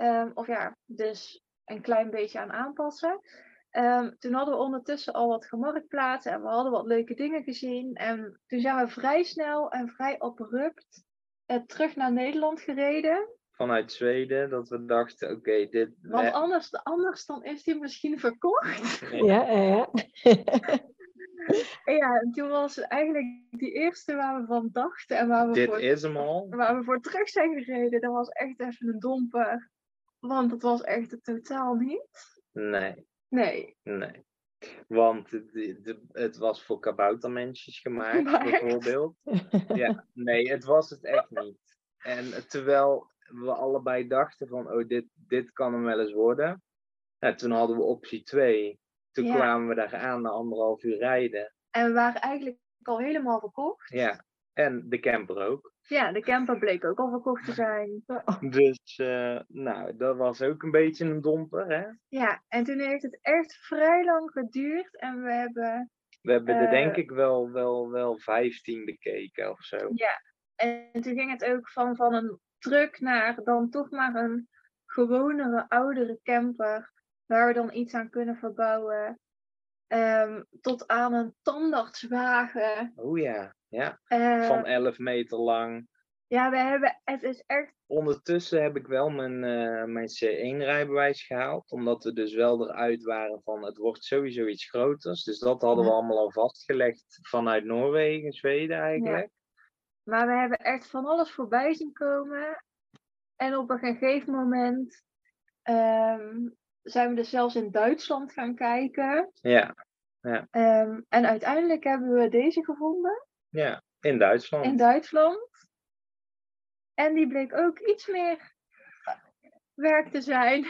Ehm, of ja, dus een klein beetje aan aanpassen. Ehm, toen hadden we ondertussen al wat gemarktplaatst en we hadden wat leuke dingen gezien. En toen zijn we vrij snel en vrij abrupt eh, terug naar Nederland gereden. vanuit Zweden, dat we dachten, oké, dit... Want anders, anders dan is die misschien verkocht. Ja, ja, [laughs] ja. En toen was het eigenlijk die eerste waar we van dachten en waar we, dit voor, is hem al. waar we voor terug zijn gereden. Dat was echt even een domper. Want dat was echt het totaal niet. Nee, Nee. nee. Want de, de- het was voor kaboutermensjes [laughs] gemaakt, Maar bijvoorbeeld. [laughs] Ja, nee, het was het echt niet. En terwijl we allebei dachten van, oh, dit, dit kan hem wel eens worden. Ja, toen hadden we optie 2. Toen Ja. kwamen we daar aan na anderhalf uur rijden. En we waren eigenlijk al helemaal verkocht. Ja, en de camper ook. Ja, de camper bleek ook al verkocht te zijn. Dus, eh, nou, dat was ook een beetje een domper, hè? Ja, en toen heeft het echt vrij lang geduurd. En we hebben We hebben er Eh. denk ik wel, wel, wel 15 bekeken of zo. En toen ging het ook van, van een truck naar dan toch maar een gewonere, oudere camper. Waar we dan iets aan kunnen verbouwen. Ehm, tot aan een tandartswagen. Oh ja, ja. Eh, Van 11 meter lang. ja, we hebben, het is echt, Ondertussen heb ik wel mijn, eh, mijn C1-rijbewijs gehaald. Omdat we dus wel eruit waren van het wordt sowieso iets groters. Dus dat hadden we Ja. allemaal al vastgelegd vanuit Noorwegen, Zweden eigenlijk. maar we hebben echt van alles voorbij zien komen. En op een gegeven moment ehm, zijn we dus zelfs in Duitsland gaan kijken. Ja, Ehm, en uiteindelijk hebben we deze gevonden. Ja, in Duitsland. in Duitsland. En die bleek ook iets meer werk te zijn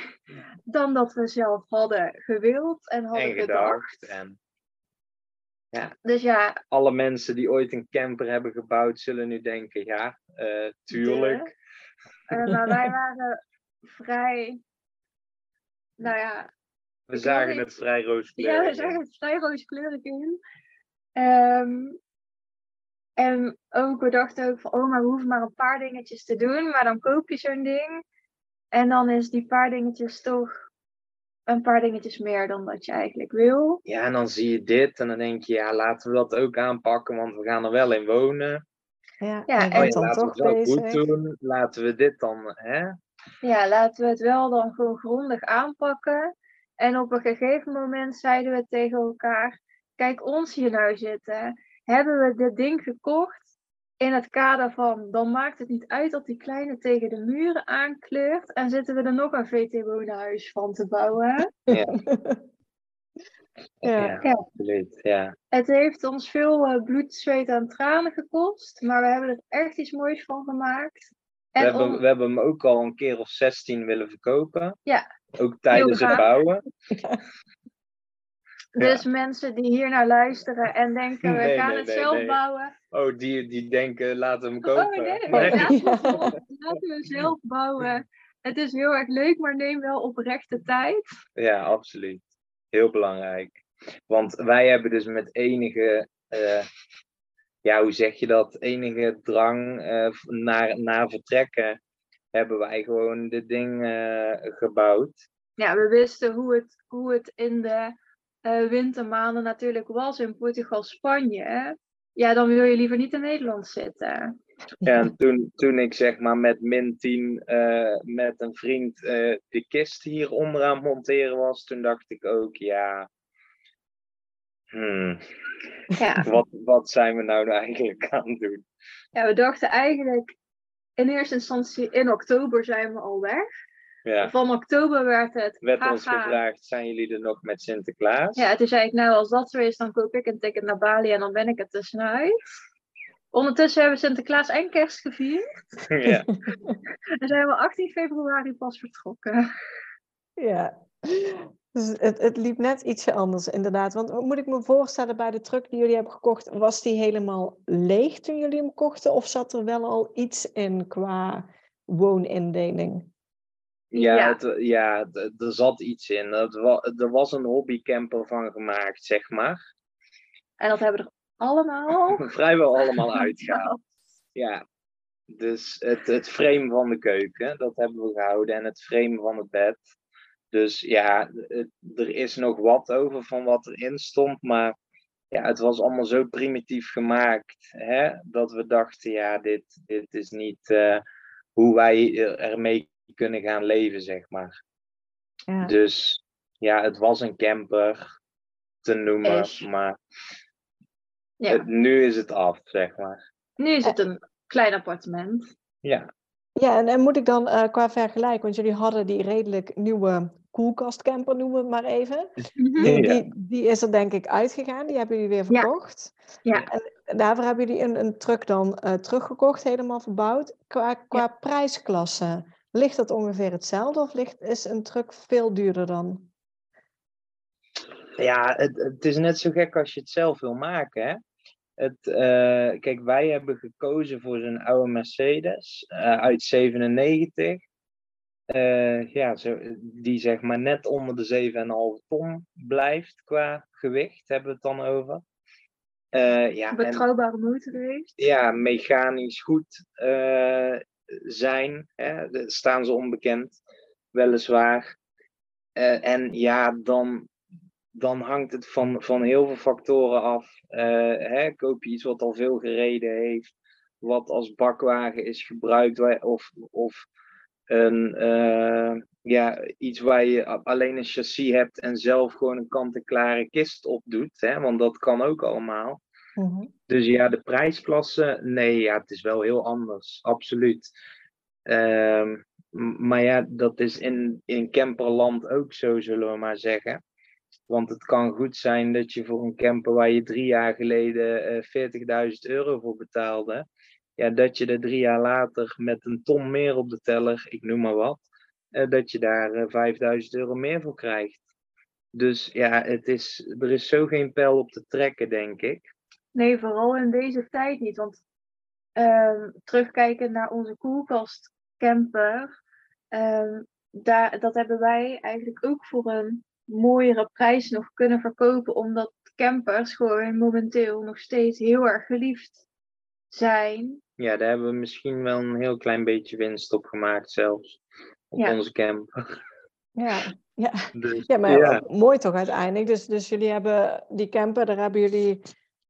dan dat we zelf hadden gewild en hadden en gedacht. En Dus ja, alle mensen die ooit een camper hebben gebouwd, zullen nu denken: ja, eh, tuurlijk. eh, maar wij [laughs] waren vrij, nou ja, We zagen het vrij ja, rooskleurig. we zagen het vrij rooskleurig in. Ehm, en ook, we dachten ook van, oh, maar we hoeven maar een paar dingetjes te doen, maar dan koop je zo'n ding. En dan is die paar dingetjes toch een paar dingetjes meer dan dat je eigenlijk wil. Ja, en dan zie je dit en dan denk je, ja, laten we dat ook aanpakken, want we gaan er wel in wonen. Ja, en- dan laten we toch het wel bezig. goed doen. Laten we dit dan, hè? Ja, laten we het wel dan gewoon grondig aanpakken. En op een gegeven moment zeiden we tegen elkaar: Kijk ons hier nou zitten. Hebben we dit ding gekocht in het kader van dan maakt het niet uit dat die kleine tegen de muren aankleurt. En zitten we er nog een VT-woonhuis van te bouwen. [laughs] Ja. Ja. absoluut. Ja. Het heeft ons veel eh, bloed, zweet en tranen gekost, maar we hebben er echt iets moois van gemaakt. We, En hebben, om- we hebben hem ook al een keer of 16 willen verkopen. Ja. Ook tijdens het bouwen. [laughs] dus mensen die hier naar luisteren en denken, we gaan nee, het nee, zelf bouwen. Oh, die, die denken, laten we hem Oh kopen. nee, Nee. laten, we laten we zelf bouwen. Het is heel erg leuk, maar neem wel oprecht de tijd. Ja, absoluut. Heel belangrijk. Want wij hebben dus met enige, eh, ja, hoe zeg je dat? Enige drang eh, naar, naar vertrekken, hebben wij gewoon dit ding eh, gebouwd. Ja, we wisten hoe het, hoe het in de eh, wintermaanden natuurlijk was in Portugal, Spanje. hè. Ja, dan wil je liever niet in Nederland zitten. Ja, en toen, toen ik zeg maar met min 10 eh, met een vriend eh, de kist hier onderaan het monteren was, toen dacht ik ook, ja, hmm, Ja. wat, wat zijn we nou eigenlijk aan het doen? ja, we dachten eigenlijk in eerste instantie in oktober zijn we al weg. Ja, Van oktober werd het. werd ons gevraagd, zijn jullie er nog met Sinterklaas? Ja, toen zei ik, nou als dat zo is, dan koop ik een ticket naar Bali en dan ben ik er tussenuit. Ondertussen hebben we Sinterklaas en kerst gevierd. [laughs] ja. [laughs] En zijn we 18 februari pas vertrokken. Ja. Dus het, het liep net ietsje anders, inderdaad. Want moet ik me voorstellen, bij de truck die jullie hebben gekocht, was die helemaal leeg toen jullie hem kochten? Of zat er wel al iets in qua woonindeling? Ja, Ja. Het, ja er zat iets in. Het wa- er was een hobbycamper van gemaakt, zeg maar. En dat hebben we er allemaal. [laughs] Vrijwel allemaal [laughs] uitgehaald. Ja, dus het, het frame van de keuken, dat hebben we gehouden. En het frame van het bed. Dus ja, het- er is nog wat over van wat erin stond. Maar ja, het was allemaal zo primitief gemaakt. Hè, dat we dachten, ja, dit, dit is niet eh, hoe wij eh, ermee kunnen gaan leven, zeg maar. Ja. Dus ja, het was een camper te noemen. Ish. Maar Ja. het- nu is het af, zeg maar. Nu is het een klein appartement. Ja. Ja, en, en moet ik dan eh, qua vergelijk, want jullie hadden die redelijk nieuwe koelkastcamper, noemen we het maar even. Die, Ja. die, die is er denk ik uitgegaan, die hebben jullie weer Ja. verkocht. Ja. En daarvoor hebben jullie een, een truck dan eh, teruggekocht, helemaal verbouwd. Qua, qua prijsklasse, ligt dat ongeveer hetzelfde of ligt, is een truck veel duurder dan? Ja, het, het is net zo gek als je het zelf wil maken. Hè? Het, eh, kijk, wij hebben gekozen voor zo'n oude Mercedes eh, uit 97. Eh, ja, zo, die zeg maar net onder de 7,5 ton blijft qua gewicht, hebben we het dan over. Eh, ja, en- Betrouwbare motor heeft. ja, mechanisch goed eh, zijn. Hè? Staan ze onbekend, weliswaar. Eh, en ja, dan, dan hangt het van, van heel veel factoren af. Eh, hè? Koop je iets wat al veel gereden heeft, wat als bakwagen is gebruikt, of, of een, eh, ja, iets waar je alleen een chassis hebt en zelf gewoon een kant-en-klare kist op doet. Hè? Want dat kan ook allemaal. Mhm. Dus ja, de prijsklasse, nee, ja, het is wel heel anders, absoluut. Ehm, maar ja, dat is in, in camperland ook zo, zullen we maar zeggen. Want het kan goed zijn dat je voor een camper waar je drie jaar geleden eh 40.000 euro voor betaalde, ja, dat je er drie jaar later met een ton meer op de teller, ik noem maar wat, eh, dat je daar eh 5000 euro meer voor krijgt. Dus ja, het is, er is zo geen pijl op te trekken, denk ik. Nee, vooral in deze tijd niet. Want ehm, terugkijken naar onze koelkastcamper. ehm, daar, dat hebben wij eigenlijk ook voor een mooiere prijs nog kunnen verkopen. Omdat campers gewoon momenteel nog steeds heel erg geliefd zijn. Ja, daar hebben we misschien wel een heel klein beetje winst op gemaakt zelfs. Op Ja. onze camper. Ja, ja. Dus, Ja, maar ja. mooi toch uiteindelijk. Dus, dus jullie hebben die camper, daar hebben jullie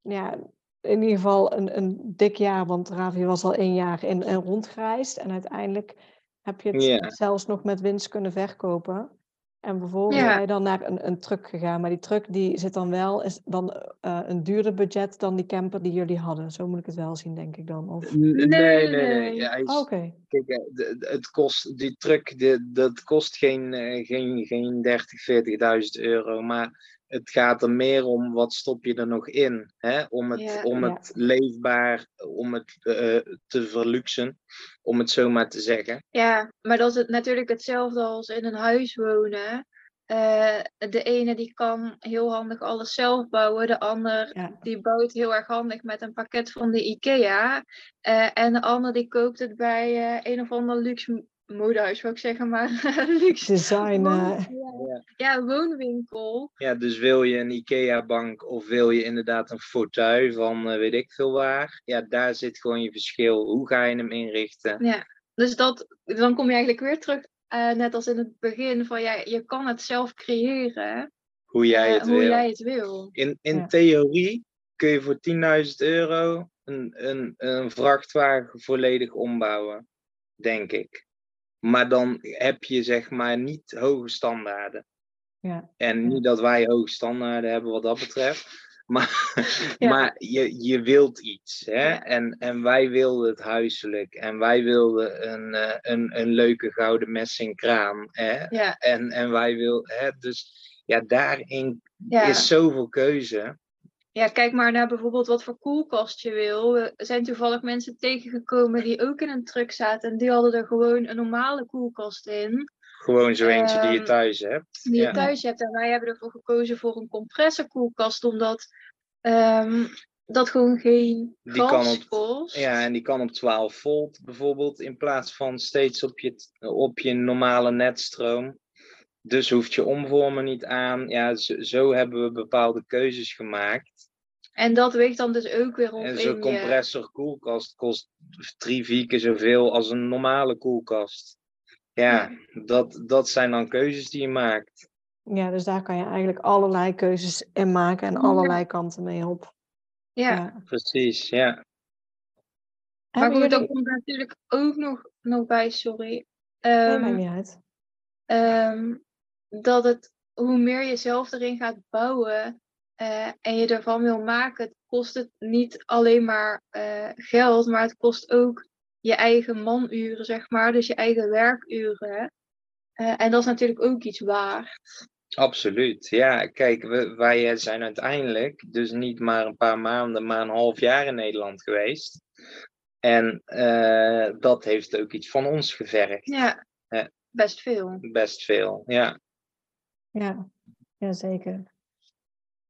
ja, in ieder geval een, een dik jaar, want Ravi was al één jaar in, in rondgereisd. En uiteindelijk heb je het zelfs nog met winst kunnen verkopen. En vervolgens ben je dan naar een, een truck gegaan. Maar die truck die zit dan wel, is dan eh, een duurder budget dan die camper die jullie hadden. Zo moet ik het wel zien, denk ik dan. Of... Nee, nee, nee. nee. Ja, Oh, Oké. kijk, eh, het kost, die truck, de, dat kost geen, eh, geen, geen 30, 40.000 euro. Maar het gaat er meer om wat stop je er nog in. Hè? Om het, Ja. om Ja. het leefbaar, om het eh, te verluxen, om het zo maar te zeggen. Ja, maar dat is het natuurlijk hetzelfde als in een huis wonen. Eh, de ene die kan heel handig alles zelf bouwen, de ander Ja. die bouwt heel erg handig met een pakket van de IKEA. Eh, en de ander die koopt het bij eh, een of ander luxe modehuis, wou ik zeggen, maar [laughs] luxe Design. eh, woon- ja, woonwinkel. Ja, dus wil je een IKEA-bank of wil je inderdaad een fauteuil van eh, weet ik veel waar? Ja, daar zit gewoon je verschil. Hoe ga je hem inrichten? Ja, dus dat, dan kom je eigenlijk weer terug, eh, net als in het begin, van ja, je kan het zelf creëren Hoe jij het hoe wil. jij het wil. In, in Ja. theorie kun je voor 10.000 euro een, een, een vrachtwagen volledig ombouwen, denk ik. Maar dan heb je zeg maar niet hoge standaarden. Ja. En niet dat wij hoge standaarden hebben wat dat betreft. [laughs] Maar, Ja. maar je, je wilt iets. Hè? Ja. En, en wij wilden het huiselijk. En wij wilden een, eh, een, een leuke gouden messing kraan. Hè? Ja, En, en wij wilden. Hè? Dus ja, daarin is zoveel keuze. Ja, kijk maar naar bijvoorbeeld wat voor koelkast je wil. We zijn toevallig mensen tegengekomen die ook in een truck zaten. En die hadden er gewoon een normale koelkast in. Gewoon zo eentje die je Ehm, thuis hebt. Die je thuis hebt. En wij hebben ervoor gekozen voor een compressorkoelkast. Omdat ehm, dat gewoon geen Die kan op- kost. Ja, en die kan op 12 volt bijvoorbeeld, in plaats van steeds op je, op je normale netstroom. Dus hoeft je omvormen niet aan. Ja, zo, zo hebben we bepaalde keuzes gemaakt. En dat weegt dan dus ook weer op En zo'n compressor koelkast kost drie, vier keer zoveel als een normale koelkast. Ja, dat, dat zijn dan keuzes die je maakt. ja, dus daar kan je eigenlijk allerlei keuzes in maken en allerlei kanten mee op. Ja, Precies, ja. maar goed, dan komt er natuurlijk ook nog, nog bij, sorry. Nee, Ehm, maakt niet uit. ehm, dat het, hoe meer je zelf erin gaat bouwen eh, en je ervan wil maken, het kost het niet alleen maar eh, geld, maar het kost ook je eigen manuren, zeg maar, dus je eigen werkuren. Eh, en dat is natuurlijk ook iets waard. Absoluut. Ja, kijk, we, wij zijn uiteindelijk dus niet maar een paar maanden, maar een half jaar in Nederland geweest. En eh, dat heeft ook iets van ons gevergd. Ja, Ja. best veel. Best veel, ja. Ja, ja zeker.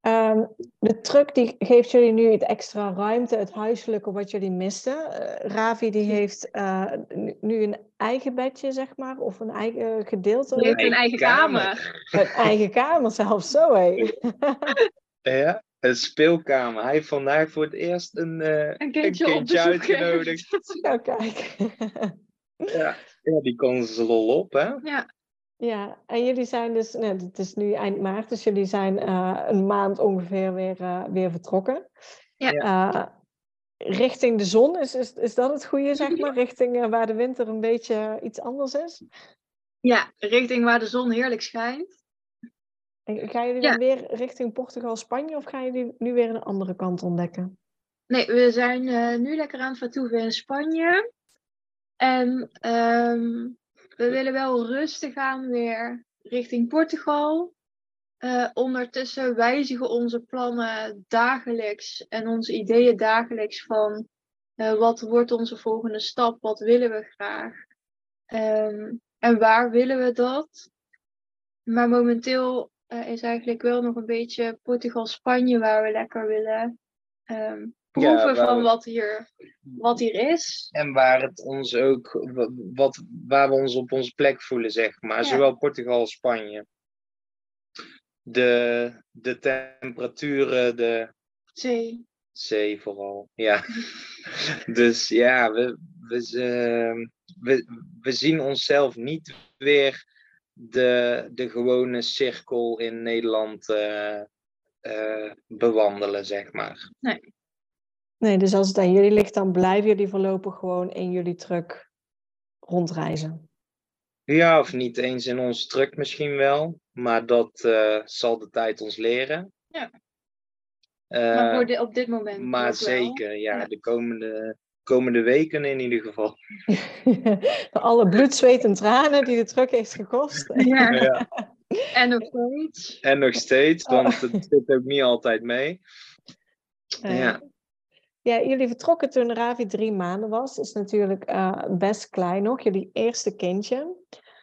Ehm, de truck die geeft jullie nu het extra ruimte, het huiselijke wat jullie misten. Eh, Ravi die heeft eh, nu- een eigen bedje, zeg maar, of een eigen gedeelte. Heeft een eigen kamer. Een eigen kamer zelfs, zo hé. [laughs] Ja, een speelkamer. Hij heeft vandaag voor het eerst een, eh, Een kindje bezoek. uitgenodigd. Ja, kijk. Ja. ja, die kon ze lol op, hè? Ja, Ja, en jullie zijn dus, nou, het is nu eind maart, dus jullie zijn eh, een maand ongeveer weer, eh, weer vertrokken. Ja. Eh, richting de zon, is, is, is dat het goede, zeg maar? Richting waar de winter een beetje iets anders is? ja, richting waar de zon heerlijk schijnt. En gaan jullie Ja. dan weer richting Portugal, Spanje of gaan jullie nu weer een andere kant ontdekken? Nee, we zijn eh, nu lekker aan het vertoeven in Spanje. En ehm, we willen wel rustig aan weer richting Portugal. Eh, ondertussen wijzigen onze plannen dagelijks en onze ideeën dagelijks van eh, wat wordt onze volgende stap, wat willen we graag Ehm, en waar willen we dat. Maar momenteel eh, is eigenlijk wel nog een beetje Portugal-Spanje waar we lekker willen ehm proeven van wat hier, wat hier is. En waar het ons ook, wa- wat, waar we ons op onze plek voelen, zeg maar. Ja. Zowel Portugal als Spanje. De, de temperaturen, de Zee. zee vooral. Ja. [laughs] dus ja, we, we, ze- we, we zien onszelf niet weer de, de gewone cirkel in Nederland eh, eh, bewandelen, zeg maar. Nee, dus als het aan jullie ligt, dan blijven jullie voorlopig gewoon in jullie truck rondreizen. Ja, of niet eens in ons truck misschien wel, maar dat eh, zal de tijd ons leren. Ja. Eh, maar voor di- op dit moment. maar zeker, ja, Ja. de komende, komende weken in ieder geval. [laughs] [laughs] Alle bloed, zweet en tranen die de truck heeft gekost. Ja. [laughs] Ja. En nog steeds. En nog steeds, Oh. want het zit ook niet altijd mee. Ja. Ja, jullie vertrokken toen Ravi drie maanden was. Dat is natuurlijk eh, best klein nog, jullie eerste kindje.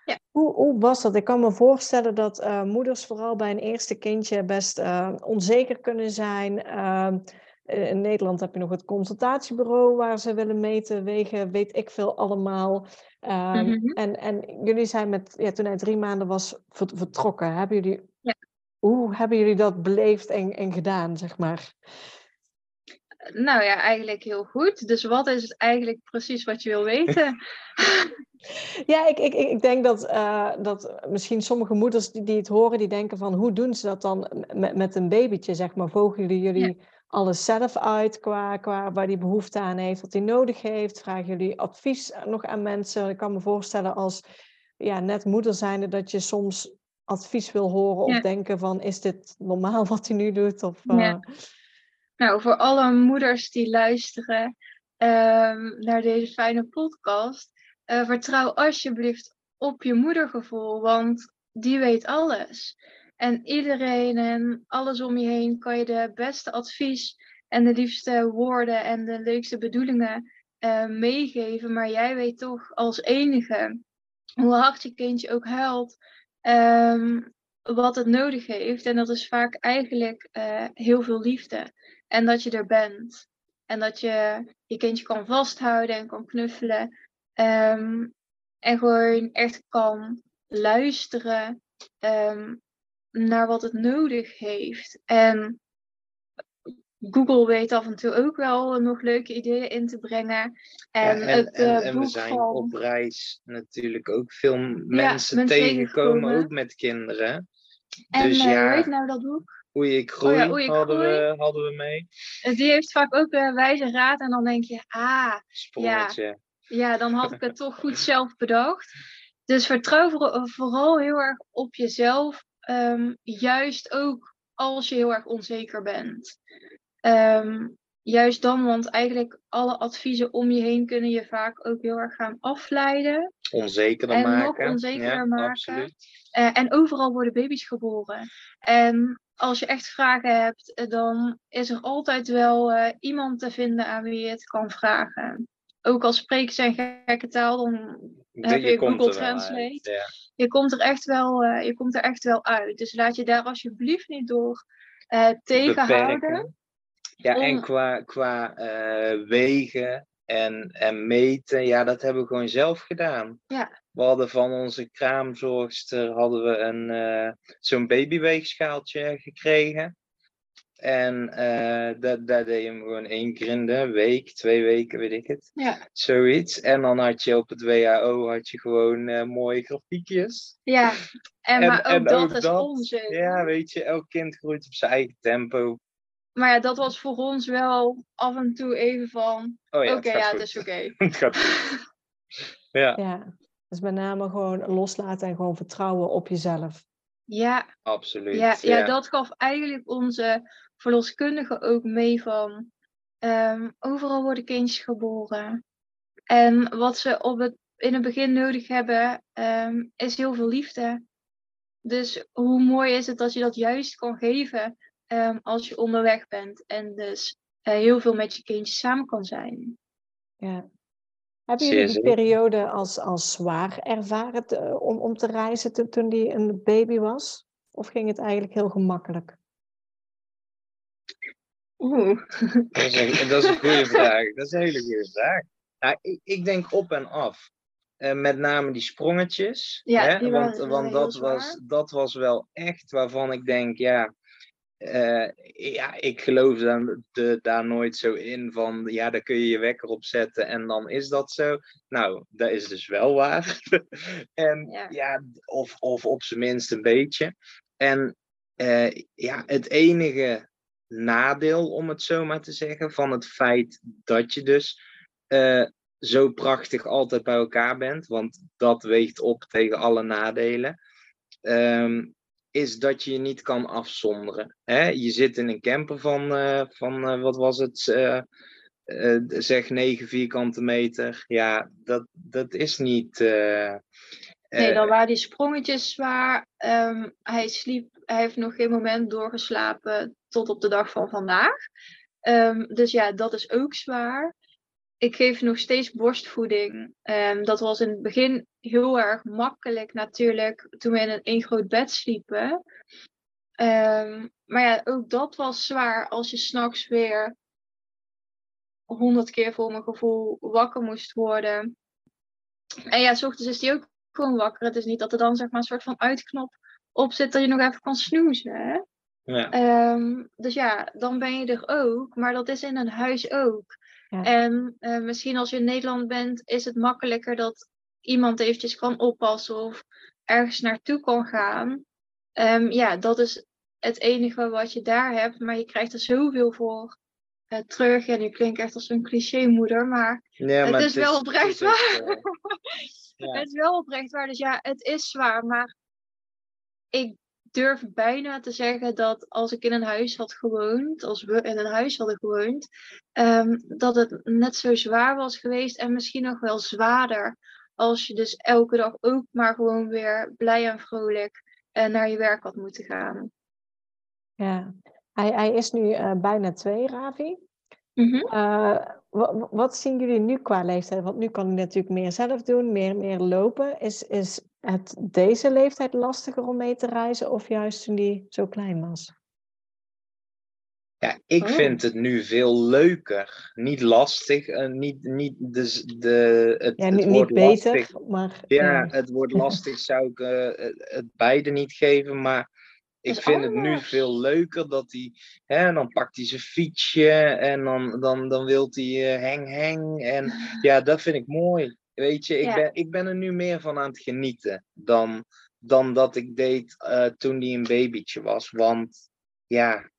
Ja. Hoe, hoe was dat? Ik kan me voorstellen dat eh, moeders vooral bij een eerste kindje best eh, onzeker kunnen zijn. Ehm, eh, in Nederland heb je nog het consultatiebureau waar ze willen meten, wegen, weet ik veel allemaal. Ehm, Mhm. en, en jullie zijn met, ja, toen hij drie maanden was ver- vertrokken. Hebben jullie, Ja. Hoe hebben jullie dat beleefd en, en gedaan, zeg maar? Nou ja, eigenlijk heel goed. Dus wat is het eigenlijk precies wat je wil weten? [laughs] [laughs] Ja, ik, ik, ik denk dat, eh, dat misschien sommige moeders die, die het horen, die denken van hoe doen ze dat dan met, met een babytje, zeg maar. Vogelen jullie alles zelf uit qua, qua waar die behoefte aan heeft, wat hij nodig heeft? Vragen jullie advies nog aan mensen? Ik kan me voorstellen als ja, net moeder zijnde dat je soms advies wil horen of Ja. denken van is dit normaal [laughs] wat hij nu doet? Of, eh, Ja. Nou, voor alle moeders die luisteren ehm, naar deze fijne podcast, eh, vertrouw alsjeblieft op je moedergevoel, want die weet alles. En iedereen en alles om je heen kan je de beste advies en de liefste woorden en de leukste bedoelingen eh, meegeven, maar jij weet toch als enige hoe hard je kindje ook huilt, ehm, wat het nodig heeft. En dat is vaak eigenlijk eh, heel veel liefde. En dat je er bent. En dat je je kindje kan vasthouden en kan knuffelen. Ehm, en gewoon echt kan luisteren ehm, naar wat het nodig heeft. En Google weet af en toe ook wel nog leuke ideeën in te brengen. En, Ja, en, het en, eh, en we zijn van... op reis natuurlijk ook veel mensen mensen tegengekomen, tegengekomen. ook met kinderen. En dus eh, hoe heet nou dat boek? Hoe ik groei, ja, Hoe ik hadden, groei. We, hadden we mee. Eh, Die heeft vaak ook eh, wijze raad. En dan denk je, ah, Sprongetje. ja, dan had ik het toch goed [laughs] zelf bedacht. Dus vertrouw voor- vooral heel erg op jezelf. ehm, juist ook als je heel erg onzeker bent. Ehm, juist dan, want eigenlijk alle adviezen om je heen kunnen je vaak ook heel erg gaan afleiden. Onzekerder En nog maken. onzekerder ja, maken. Eh, en overal worden baby's geboren. En als je echt vragen hebt, eh, dan is er altijd wel eh, iemand te vinden aan wie je het kan vragen. Ook al spreken ze een gekke taal, dan heb je Google Translate. ja. je komt er echt wel, eh, je komt er echt wel uit. Dus laat je daar alsjeblieft niet door tegenhouden. Beperken. Ja, en qua, qua wegen en, en meten, ja, dat hebben we gewoon zelf gedaan. Ja. We hadden van onze kraamzorgster hadden we een, eh, zo'n babyweegschaaltje gekregen. En eh dat, daar deed je hem gewoon één keer in de week, twee weken, weet ik het. Ja, Zoiets. En dan had je op het WHO had je gewoon eh, mooie grafiekjes. ja. En, En- maar ook en dat ook is dat, onzin. Ja, weet je, elk kind groeit op zijn eigen tempo. Maar ja, dat was voor ons wel af en toe even van, Oh ja, oké, ja, goed. het is oké. [laughs] Het gaat goed. [laughs] Ja, Ja, dus met name gewoon loslaten en gewoon vertrouwen op jezelf. Ja, absoluut. Ja, ja, dat gaf eigenlijk onze verloskundige ook mee van. ehm, overal worden kindjes geboren. En wat ze op het, in het begin nodig hebben, ehm, is heel veel liefde. Dus hoe mooi is het dat je dat juist kan geven ehm, als je onderweg bent. En dus eh, heel veel met je kindjes samen kan zijn. Ja. Hebben jullie die periode als, als zwaar ervaren te- om, om te reizen toen, toen die een baby was? Of ging het eigenlijk heel gemakkelijk? Oeh. [laughs] Dat is een, dat is een goede vraag. Dat is een hele goede vraag. Nou, ik, ik denk op en af. Eh, met name die sprongetjes. Ja, hè? die want want dat, was, dat was wel echt waarvan ik denk, ja. Eh, ja, ik geloof daar, de, daar nooit zo in van, ja, daar kun je je wekker op zetten en dan is dat zo. Nou, dat is dus wel waar. [laughs] en Ja. ja, of, of op zijn minst een beetje. En eh, ja, het enige nadeel, om het zo maar te zeggen, van het feit dat je dus eh, zo prachtig altijd bij elkaar bent, want dat weegt op tegen alle nadelen, ehm, is dat je je niet kan afzonderen. Hè? Je zit in een camper van, eh, van eh, wat was het, eh, zeg 9 vierkante meter. Ja, dat, dat is niet. Nee, dan waren die sprongetjes zwaar. Ehm, hij sliep, hij heeft nog geen moment doorgeslapen tot op de dag van vandaag. Ehm, dus ja, dat is ook zwaar. Ik geef nog steeds borstvoeding. Ehm, dat was in het begin heel erg makkelijk natuurlijk, toen we in een één groot bed sliepen. Ehm, maar ja, ook dat was zwaar als je s'nachts weer honderd keer voor mijn gevoel wakker moest worden. En ja, s ochtends is hij ook gewoon wakker. Het is niet dat er dan zeg maar een soort van uitknop op zit dat je nog even kan snoezen. Hè? ja. Ehm, dus ja, dan ben je er ook. Maar dat is in een huis ook. Ja. En eh, misschien als je in Nederland bent, is het makkelijker dat iemand eventjes kan oppassen of ergens naartoe kan gaan. Ehm, ja, dat is het enige wat je daar hebt. Maar je krijgt er zoveel voor eh, terug. En nu klink ik echt als een clichémoeder, maar Ja, het maar is wel oprecht het is waar. eh, ja. [laughs] het is wel oprecht waar. Dus ja, het is zwaar. Maar ik durf bijna te zeggen dat als ik in een huis had gewoond, als we in een huis hadden gewoond, ehm, dat het net zo zwaar was geweest en misschien nog wel zwaarder. Als je dus elke dag ook maar gewoon weer blij en vrolijk eh, naar je werk had moeten gaan. Ja, hij, hij is nu eh, bijna twee, Ravi. Mhm. Eh, wa- wat zien jullie nu qua leeftijd? Want nu kan hij natuurlijk meer zelf doen, meer, meer lopen. Is, is het deze leeftijd lastiger om mee te reizen of juist toen hij zo klein was? Ja, ik Oh. vind het nu veel leuker. Niet lastig. eh, niet, niet de, de, het, Ja, het niet, niet woord beter, lastig. maar Ja, het woord [laughs] lastig zou ik eh, het- het beide niet geven. Maar ik vind het nu veel leuker dat hij. Hè, dan pakt hij zijn fietsje en dan, dan, dan wil hij eh, heng heng. En [laughs] ja, dat vind ik mooi. Weet je, ik, Ja. ben, ik ben er nu meer van aan het genieten dan, dan dat ik deed eh, toen hij een babytje was. Want ja,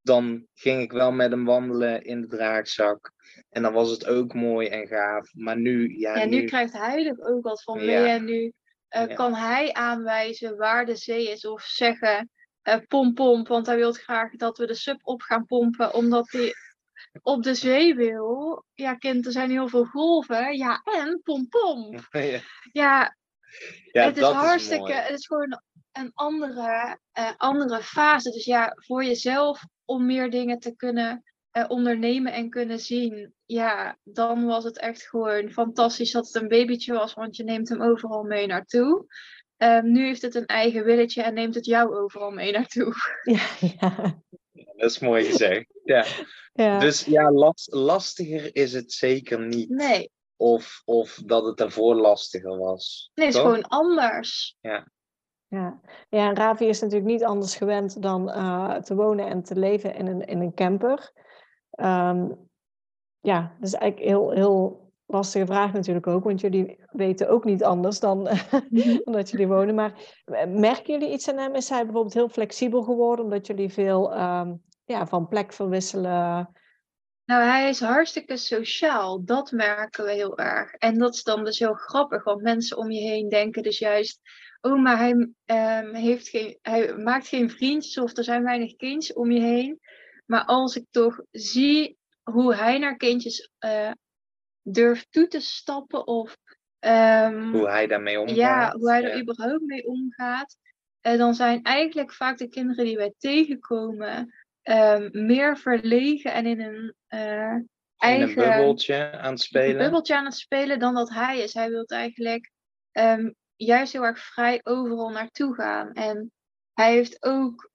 dan ging ik wel met hem wandelen in de draagzak. En dan was het ook mooi en gaaf. Maar nu, ja, Ja, nu nu, krijgt hij er ook wat van Ja. mee. En nu eh, Ja. kan hij aanwijzen waar de zee is. Of zeggen, eh pomp, pomp. Want hij wil graag dat we de sub op gaan pompen. Omdat hij op de zee wil. Ja, kind, er zijn heel veel golven. Ja, en pom, pom. [laughs] ja, Ja, ja, het is hartstikke... het is gewoon een andere, eh, andere fase. Dus ja, voor jezelf om meer dingen te kunnen eh, ondernemen en kunnen zien. Ja, dan was het echt gewoon fantastisch dat het een babytje was, want je neemt hem overal mee naartoe. Ehm, nu heeft het een eigen willetje en neemt het jou overal mee naartoe. [laughs] Ja, ja, Dat is mooi gezegd. Ja. [laughs] ja. Dus ja, las- lastiger is het zeker niet. Nee, Of, of dat het daarvoor lastiger was. nee, het is Toch? gewoon anders. Ja. ja, en Ravi is natuurlijk niet anders gewend dan eh, te wonen en te leven in een, in een camper. Ehm, ja, dat is eigenlijk heel, heel lastige vraag natuurlijk ook, want jullie weten ook niet anders dan, [laughs] dan dat jullie wonen. Maar eh, merken jullie iets aan hem? Is hij bijvoorbeeld heel flexibel geworden, omdat jullie veel ehm, ja, van plek verwisselen? Nou, hij is hartstikke sociaal. Dat merken we heel erg. En dat is dan dus heel grappig, want mensen om je heen denken dus juist. Oh, maar hij, ehm, heeft geen, hij maakt geen vriendjes of er zijn weinig kindjes om je heen. Maar als ik toch zie hoe hij naar kindjes eh, durft toe te stappen of ehm, Hoe hij daarmee omgaat. ja, hoe hij er überhaupt mee omgaat. Eh, dan zijn eigenlijk vaak de kinderen die wij tegenkomen ehm, meer verlegen en in een eh, In een eigen bubbeltje aan het spelen. bubbeltje aan het spelen dan dat hij is. Hij wil eigenlijk ehm, juist heel erg vrij overal naartoe gaan. En hij heeft ook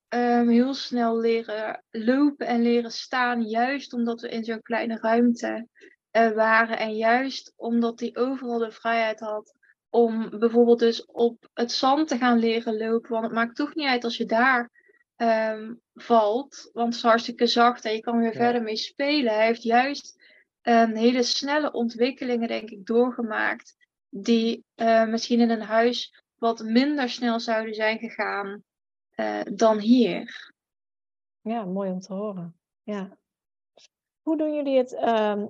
heel snel leren lopen en leren staan, juist omdat we in zo'n kleine ruimte eh, waren. En juist omdat hij overal de vrijheid had om bijvoorbeeld dus op het zand te gaan leren lopen. Want het maakt toch niet uit als je daar ehm, valt, want het is hartstikke zacht en je kan weer Ja. verder mee spelen. Hij heeft juist um, hele snelle ontwikkelingen, denk ik, doorgemaakt. Die eh, misschien in een huis wat minder snel zouden zijn gegaan eh, dan hier. Ja, mooi om te horen. Ja. Hoe doen jullie het ehm,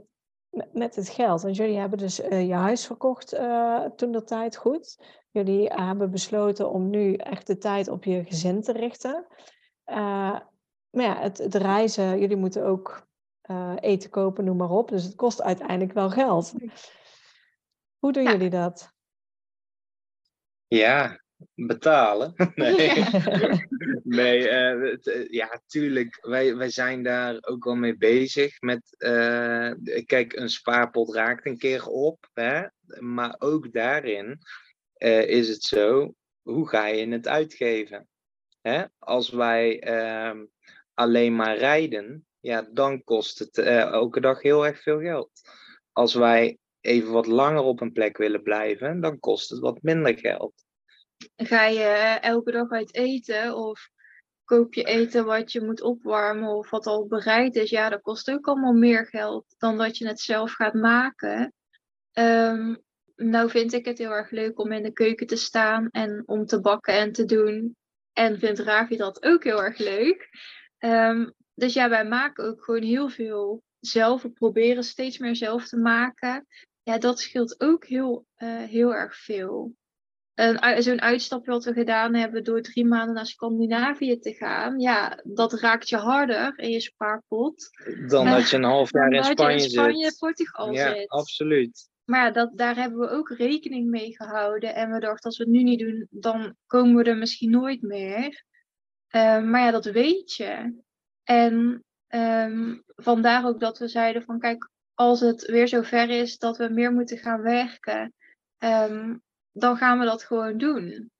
met het geld? Want jullie hebben dus eh, je huis verkocht eh, toen de tijd goed. Jullie hebben besloten om nu echt de tijd op je gezin te richten. Eh, maar ja, het, het reizen, jullie moeten ook eh, eten kopen, noem maar op. Dus het kost uiteindelijk wel geld. Hoe doen Ja. jullie dat? Ja, betalen. [laughs] Nee, [laughs] nee uh, ja, tuurlijk. Wij, wij zijn daar ook wel mee bezig. Met, uh, kijk, een spaarpot raakt een keer op. Hè? Maar ook daarin uh, is het zo, hoe ga je het uitgeven? Hè? Als wij ehm, alleen maar rijden, ja, dan kost het elke dag heel erg veel geld. Als wij even wat langer op een plek willen blijven, dan kost het wat minder geld. Ga je elke dag uit eten of koop je eten wat je moet opwarmen of wat al bereid is, ja, dat kost ook allemaal meer geld dan dat je het zelf gaat maken. Um, nou vind ik het heel erg leuk om in de keuken te staan en om te bakken en te doen. En vindt Ravi dat ook heel erg leuk. Um, dus ja, wij maken ook gewoon heel veel zelf. We proberen steeds meer zelf te maken. Ja, dat scheelt ook heel, uh, heel erg veel zo'n uitstapje wat we gedaan hebben door drie maanden naar Scandinavië te gaan, ja, dat raakt je harder in je spaarpot. Dan dat je een half jaar in Spanje, zit. in Spanje, Portugal ja, zit. absoluut. Maar ja, dat, daar hebben we ook rekening mee gehouden. En we dachten, als we het nu niet doen, dan komen we er misschien nooit meer. Uh, maar ja, dat weet je. En um, vandaar ook dat we zeiden van, kijk, als het weer zo ver is dat we meer moeten gaan werken, um, dan gaan we dat gewoon doen.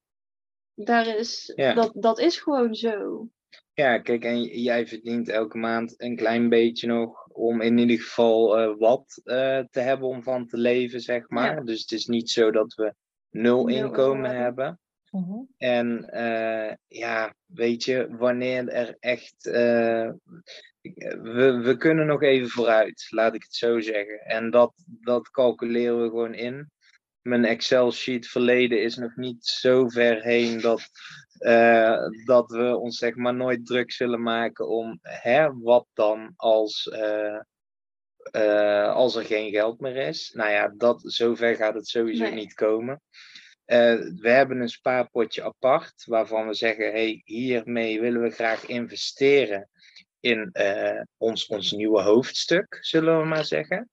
Daar is, dat, dat is gewoon zo. Ja, kijk, en jij verdient elke maand een klein beetje nog om in ieder geval uh, wat uh, te hebben om van te leven, zeg maar. Dus het is niet zo dat we nul, inkomen hebben. Uh mhm. -huh. En uh, ja, weet je, wanneer er echt. we, we kunnen nog even vooruit, laat ik het zo zeggen. En dat, dat calculeren we gewoon in mijn Excel-sheet verleden is nog niet zo ver heen dat, uh, dat we ons zeg maar nooit druk zullen maken om hè, wat dan als, uh, uh, als er geen geld meer is. Nou ja, dat, zover gaat het sowieso nee. niet komen. we hebben een spaarpotje apart waarvan we zeggen, hey, hiermee willen we graag investeren in ons, ons nieuwe hoofdstuk, zullen we maar zeggen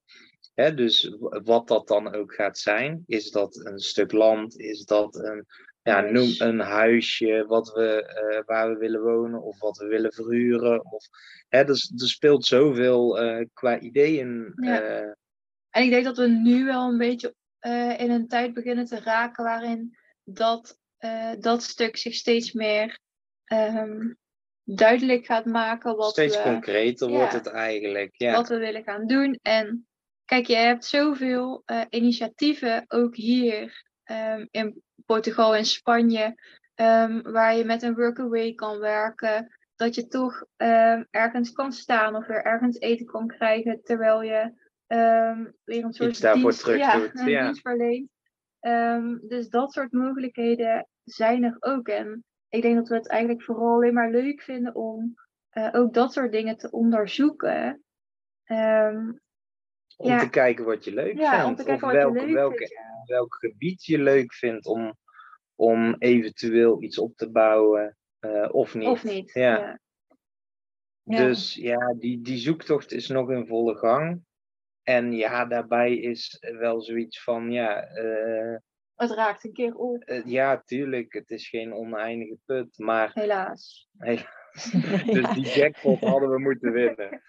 dus wat dat dan ook gaat zijn, is dat een stuk land, is dat een, ja, noem een huisje wat we, uh, waar we willen wonen of wat we willen verhuren. Of, hè, dus, er speelt zoveel uh, qua ideeën. Ja. Uh, en ik denk dat we nu wel een beetje in een tijd beginnen te raken waarin dat, dat stuk zich steeds meer um, duidelijk gaat maken. Wat steeds we, concreter ja, wordt het eigenlijk. Ja. Wat we willen gaan doen. En Kijk, je hebt zoveel uh, initiatieven, ook hier um, in Portugal en Spanje, um, waar je met een workaway kan werken. Dat je toch um, ergens kan staan of weer ergens eten kan krijgen terwijl je weer een soort Iets daarvoor dienst, terug ja, doet. een Ja. dienst verleent. dus dat soort mogelijkheden zijn er ook. En ik denk dat we het eigenlijk vooral alleen maar leuk vinden om uh, ook dat soort dingen te onderzoeken. Um, om Ja. te kijken wat je leuk Ja, vindt. of welk, leuk welke, vindt, ja. welk gebied je leuk vindt om, om eventueel iets op te bouwen eh, of niet. Of niet. Ja. Dus ja, die, die zoektocht is nog in volle gang. En ja, daarbij is wel zoiets van, ja, eh, Het raakt een keer op, eh, ja, tuurlijk, het is geen oneindige put, maar helaas. hey, [laughs] dus die jackpot hadden we moeten winnen.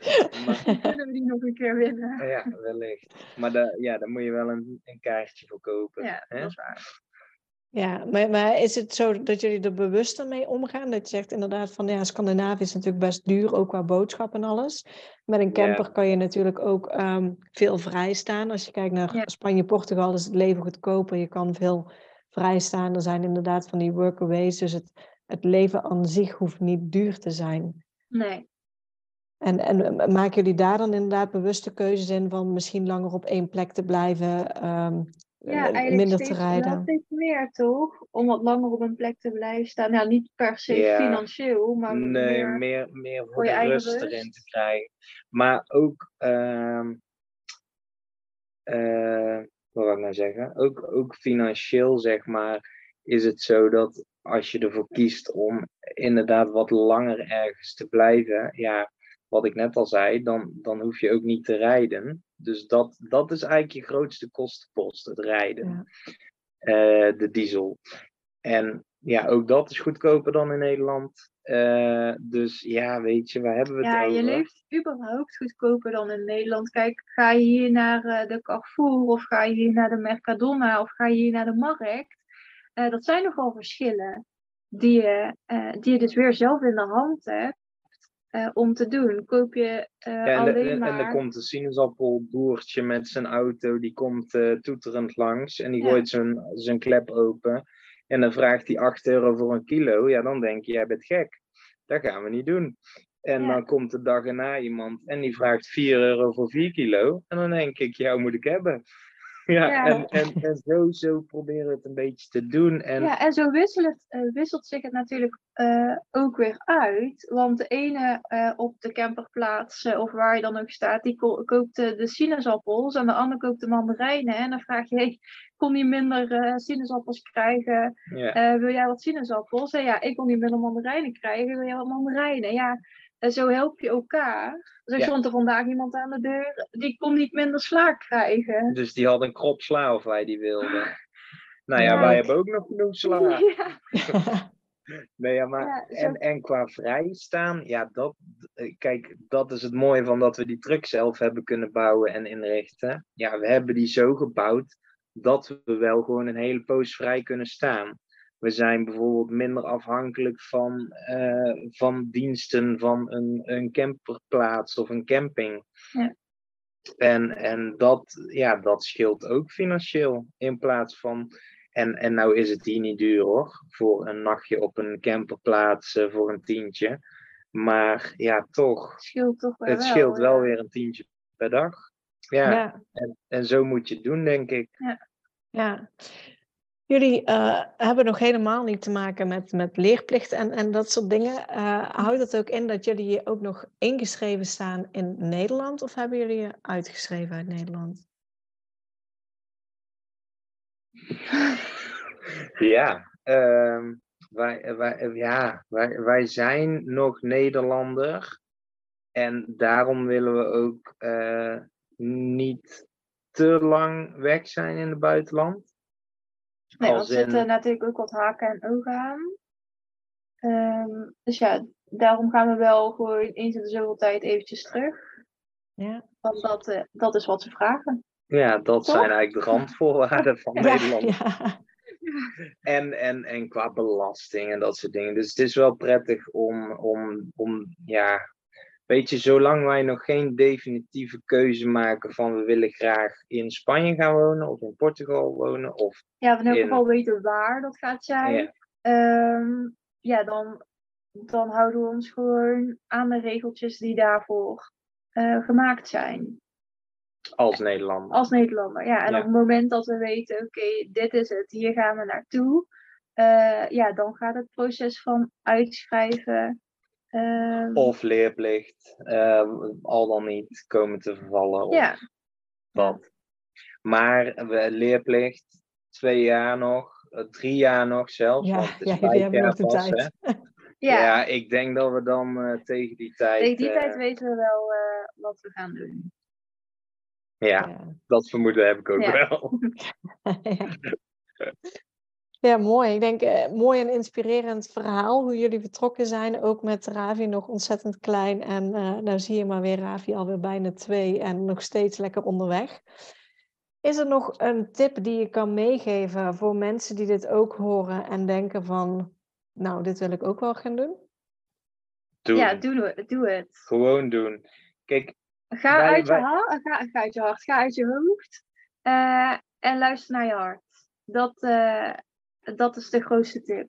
Maar, [laughs] Kunnen we die nog een keer winnen? ja, wellicht. Maar daar, ja, daar moet je wel een, een kaartje voor kopen. Ja, hè? dat is waar. Ja, maar, maar is het zo dat jullie er bewuster mee omgaan? Dat je zegt inderdaad van ja, Scandinavië is natuurlijk best duur, ook qua boodschap en alles. Met een camper kan je natuurlijk ook ehm, veel vrijstaan. Als je kijkt naar Ja. Spanje, Portugal is het leven goedkoper. Je kan veel vrijstaan. Er zijn inderdaad van die workaways. Dus het, het leven aan zich hoeft niet duur te zijn. Nee. En, en maken jullie daar dan inderdaad bewuste keuzes in van misschien langer op één plek te blijven, ehm, Ja, eh, eigenlijk minder steeds, te rijden? steeds meer, toch? Om wat langer op een plek te blijven staan. Nou, niet per se Ja. financieel, maar Nee, meer... meer, meer voor, de rust. erin te krijgen. Maar ook, ehm eh, wat wil ik nou zeggen? Ook, ook financieel, zeg maar, is het zo dat als je ervoor kiest om inderdaad wat langer ergens te blijven, ja, wat ik net al zei, dan, dan hoef je ook niet te rijden. Dus dat, dat is eigenlijk je grootste kostenpost, het rijden. Ja. Eh, de diesel. En ja, ook dat is goedkoper dan in Nederland. Eh, dus ja, weet je, waar hebben we het Ja, over? je leeft überhaupt goedkoper dan in Nederland. Kijk, ga je hier naar eh, de Carrefour of ga je hier naar de Mercadona of ga je hier naar de markt? Eh, dat zijn nogal verschillen die je, eh, die je dus weer zelf in de hand hebt eh, om te doen. Koop je Ja, en, de- alleen en, maar... en er komt een sinaasappelboertje met zijn auto, die komt toeterend langs en die Ja. gooit zijn, zijn klep open. En dan vraagt hij 8 euro voor een kilo. Ja, dan denk je, jij bent gek. Dat gaan we niet doen. En Ja. dan komt de dag erna iemand en die vraagt 4 euro voor 4 kilo. En dan denk ik, jou moet ik hebben. Ja, Ja. En, en, en zo, zo proberen we het een beetje te doen. En Ja, en zo wisselt, eh, wisselt zich het natuurlijk eh, ook weer uit. Want de ene eh, op de camperplaats, of waar je dan ook staat, die ko- koopt de sinaasappels en de ander koopt de mandarijnen. En dan vraag je, hey, kon die minder sinaasappels krijgen? ja. Wil jij wat sinaasappels? En ja, ik kon niet minder mandarijnen krijgen. Wil jij wat mandarijnen? Ja, en zo help je elkaar. Dus er Ja. stond er vandaag iemand aan de deur, die kon niet minder sla krijgen. Dus die had een krop sla of wij die wilden. [laughs] Nou ja, Ja. wij hebben ook nog genoeg sla. [laughs] Ja, [laughs] Nee, ja, maar zo- en, en qua vrijstaan, ja, dat, eh, kijk, dat is het mooie van dat we die truck zelf hebben kunnen bouwen en inrichten. Ja, we hebben die zo gebouwd dat we wel gewoon een hele poos vrij kunnen staan. We zijn bijvoorbeeld minder afhankelijk van, eh, van diensten van een, een camperplaats of een camping. Ja. En, en dat, ja, dat scheelt ook financieel in plaats van en, en nou is het hier niet duur hoor, voor een nachtje op een camperplaats eh, voor een tientje. Maar ja, toch, het scheelt toch wel. het scheelt wel ja. weer een tientje per dag. Ja, ja. En, en zo moet je het doen, denk ik. Ja. Jullie eh, hebben nog helemaal niet te maken met, met leerplicht en, en dat soort dingen. Eh, houdt het ook in dat jullie ook nog ingeschreven staan in Nederland of hebben jullie je uitgeschreven uit Nederland? [laughs] Ja, ehm, wij, wij, ja wij, wij zijn nog Nederlander. En daarom willen we ook eh, niet te lang weg zijn in het buitenland. Nee, want er zitten in- natuurlijk ook wat haken en ogen aan. Ehm, dus ja, daarom gaan we wel gewoon eens in de zoveel tijd eventjes terug. Ja, Want dat, eh, dat is wat ze vragen. Ja, dat Toch? zijn eigenlijk de randvoorwaarden van [laughs] ja, Nederland. ja. En, en, en qua belasting en dat soort dingen. Dus het is wel prettig om, om, om ja, weet je, zolang wij nog geen definitieve keuze maken van we willen graag in Spanje gaan wonen of in Portugal wonen of Ja, we in elk geval weten waar dat gaat zijn. Ja. Ehm, ja, dan, dan houden we ons gewoon aan de regeltjes die daarvoor eh, gemaakt zijn. als Nederlander. Als Nederlander, ja. En Ja. op het moment dat we weten, oké, dit is het, hier gaan we naartoe. eh, ja, dan gaat het proces van uitschrijven. Ehm, Of leerplicht, eh, al dan niet komen te vervallen. Of ja, dat. Maar we, leerplicht, twee jaar nog, eh, drie jaar nog zelfs. Ja, want het is ja, jullie vijf hebben jaar nog de pas, tijd. [laughs] ja. Ja. ik denk dat we dan eh, tegen die tijd. tegen die eh, tijd weten we wel eh, wat we gaan doen. ja, Ja. dat vermoeden heb ik ook Ja. wel. [laughs] [laughs] ja. Mooi. Ik denk eh, mooi en inspirerend verhaal hoe jullie vertrokken zijn. Ook met Ravi nog ontzettend klein. En eh nou zie je maar weer Ravi alweer bijna twee en nog steeds lekker onderweg. Is er nog een tip die je kan meegeven voor mensen die dit ook horen en denken van, nou, dit wil ik ook wel gaan doen? Doen. Ja, doe het. Doe het. Gewoon doen. Kijk, Ga, Wij- uit je wij- hart, ga, ga uit je hart, ga uit je hoofd. eh, en luister naar je hart. Dat, eh, dat is de grootste tip.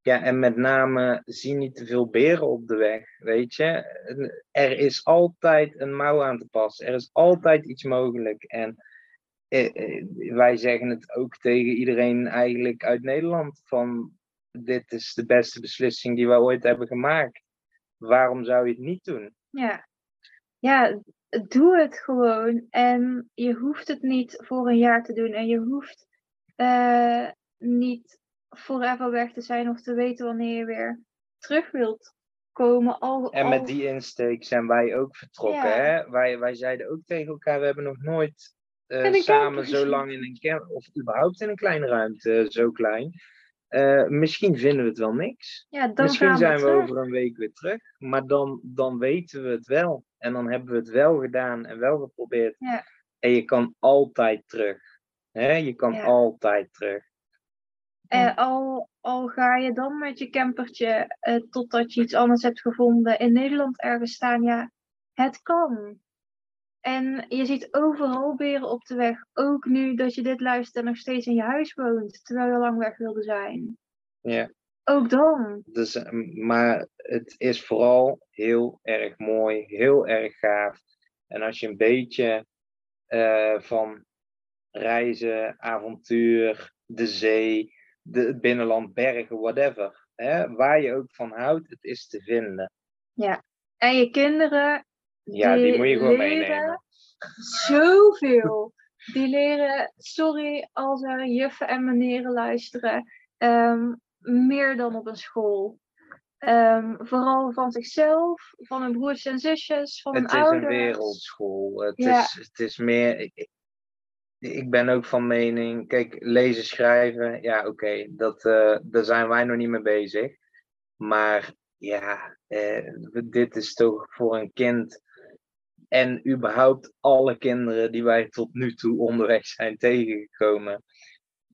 ja, en met name zie niet te veel beren op de weg, weet je. Er is altijd een mouw aan te passen. Er is altijd iets mogelijk. En eh, eh, wij zeggen het ook tegen iedereen eigenlijk uit Nederland. Van, dit is de beste beslissing die wij ooit hebben gemaakt. Waarom zou je het niet doen? Ja. ja, doe het gewoon. En je hoeft het niet voor een jaar te doen. En je hoeft eh, niet forever weg te zijn of te weten wanneer je weer terug wilt komen. Al, En al- met die insteek zijn wij ook vertrokken. Ja. Hè? Wij, wij zeiden ook tegen elkaar, we hebben nog nooit eh, samen zo lang in een camper, of überhaupt in een kleine ruimte, zo klein. Eh, misschien vinden we het wel niks. Ja, dan Misschien gaan we zijn we terug. over een week weer terug. Maar dan, dan weten we het wel. En dan hebben we het wel gedaan en wel geprobeerd. Ja. En je kan altijd terug. Hè? Je kan Ja. altijd terug. Eh, al, al ga je dan met je campertje eh, totdat je iets anders hebt gevonden in Nederland ergens staan, ja, het kan. En je ziet overal beren op de weg. Ook nu dat je dit luistert en nog steeds in je huis woont, terwijl je lang weg wilde zijn. Ja. Ook dan. Dus, eh, maar het is vooral heel erg mooi, heel erg gaaf. En als je een beetje van reizen, avontuur, de zee, de, het binnenland, bergen, whatever. Hè, waar je ook van houdt, het is te vinden. En je kinderen, Ja, die, Die moet je gewoon meenemen. zoveel. Die leren, sorry als er juffen en meneren luisteren, ehm, meer dan op een school. Ehm, vooral van zichzelf, van hun broers en zusjes, van hun Het is ouders. een wereldschool. Het, Ja. is, het is meer. Ik, ik- ben ook van mening. Kijk, lezen, schrijven. Ja, oké. dat eh, daar zijn wij nog niet mee bezig. Maar ja, eh, dit is toch voor een kind. En überhaupt alle kinderen die wij tot nu toe onderweg zijn tegengekomen.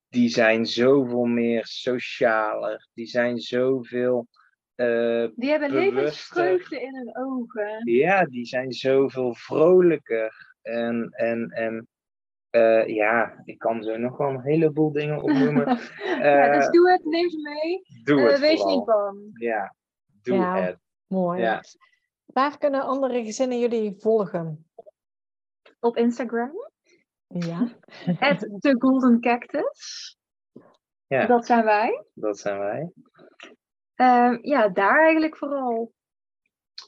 Die zijn zoveel meer socialer. Die zijn zoveel. eh, Die hebben levensvreugde in hun ogen. ja, die zijn zoveel vrolijker. En, en, en eh, ja, ik kan zo nog wel een heleboel dingen opnoemen. [laughs] ja, dus Eh, doe het, neem ze mee. doe Eh, het wees vooral. niet bang. Ja, doe Ja. het. Mooi. Ja. Waar kunnen andere gezinnen jullie volgen? Op Instagram. Ja. [laughs] At The Golden Cactus. Ja. Dat zijn wij. Dat zijn wij. Ehm, ja, daar eigenlijk vooral.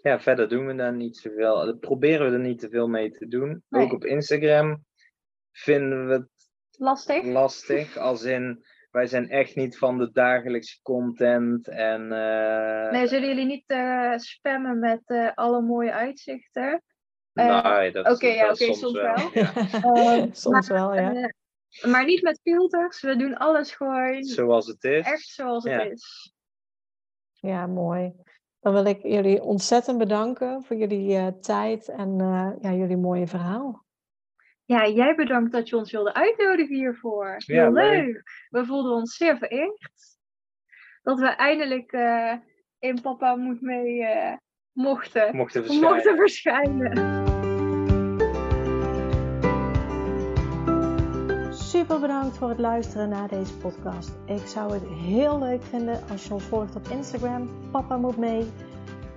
Ja, verder doen we daar niet zoveel. Proberen we er niet te veel mee te doen. Nee. Ook op Instagram vinden we het Lastig. lastig. Als in, wij zijn echt niet van de dagelijkse content. En eh, Nee, zullen jullie niet eh, spammen met eh, alle mooie uitzichten? Eh, nee, dat, oké, ja, dat soms wel. [laughs] Ja. Ehm, [laughs] Soms wel, ja. Maar niet met filters. We doen alles gewoon Zoals het is. echt zoals het Ja. is. Ja, mooi. Dan wil ik jullie ontzettend bedanken voor jullie eh, tijd en eh, ja, jullie mooie verhaal. Ja, jij bedankt dat je ons wilde uitnodigen hiervoor. Heel Ja, leuk. leuk. We voelden ons zeer vereerd. Dat we eindelijk eh, in Papa Moet Mee eh, mochten, Mochten verschijnen. mochten verschijnen. Super bedankt voor het luisteren naar deze podcast. Ik zou het heel leuk vinden als je ons volgt op Instagram. Papa moet mee.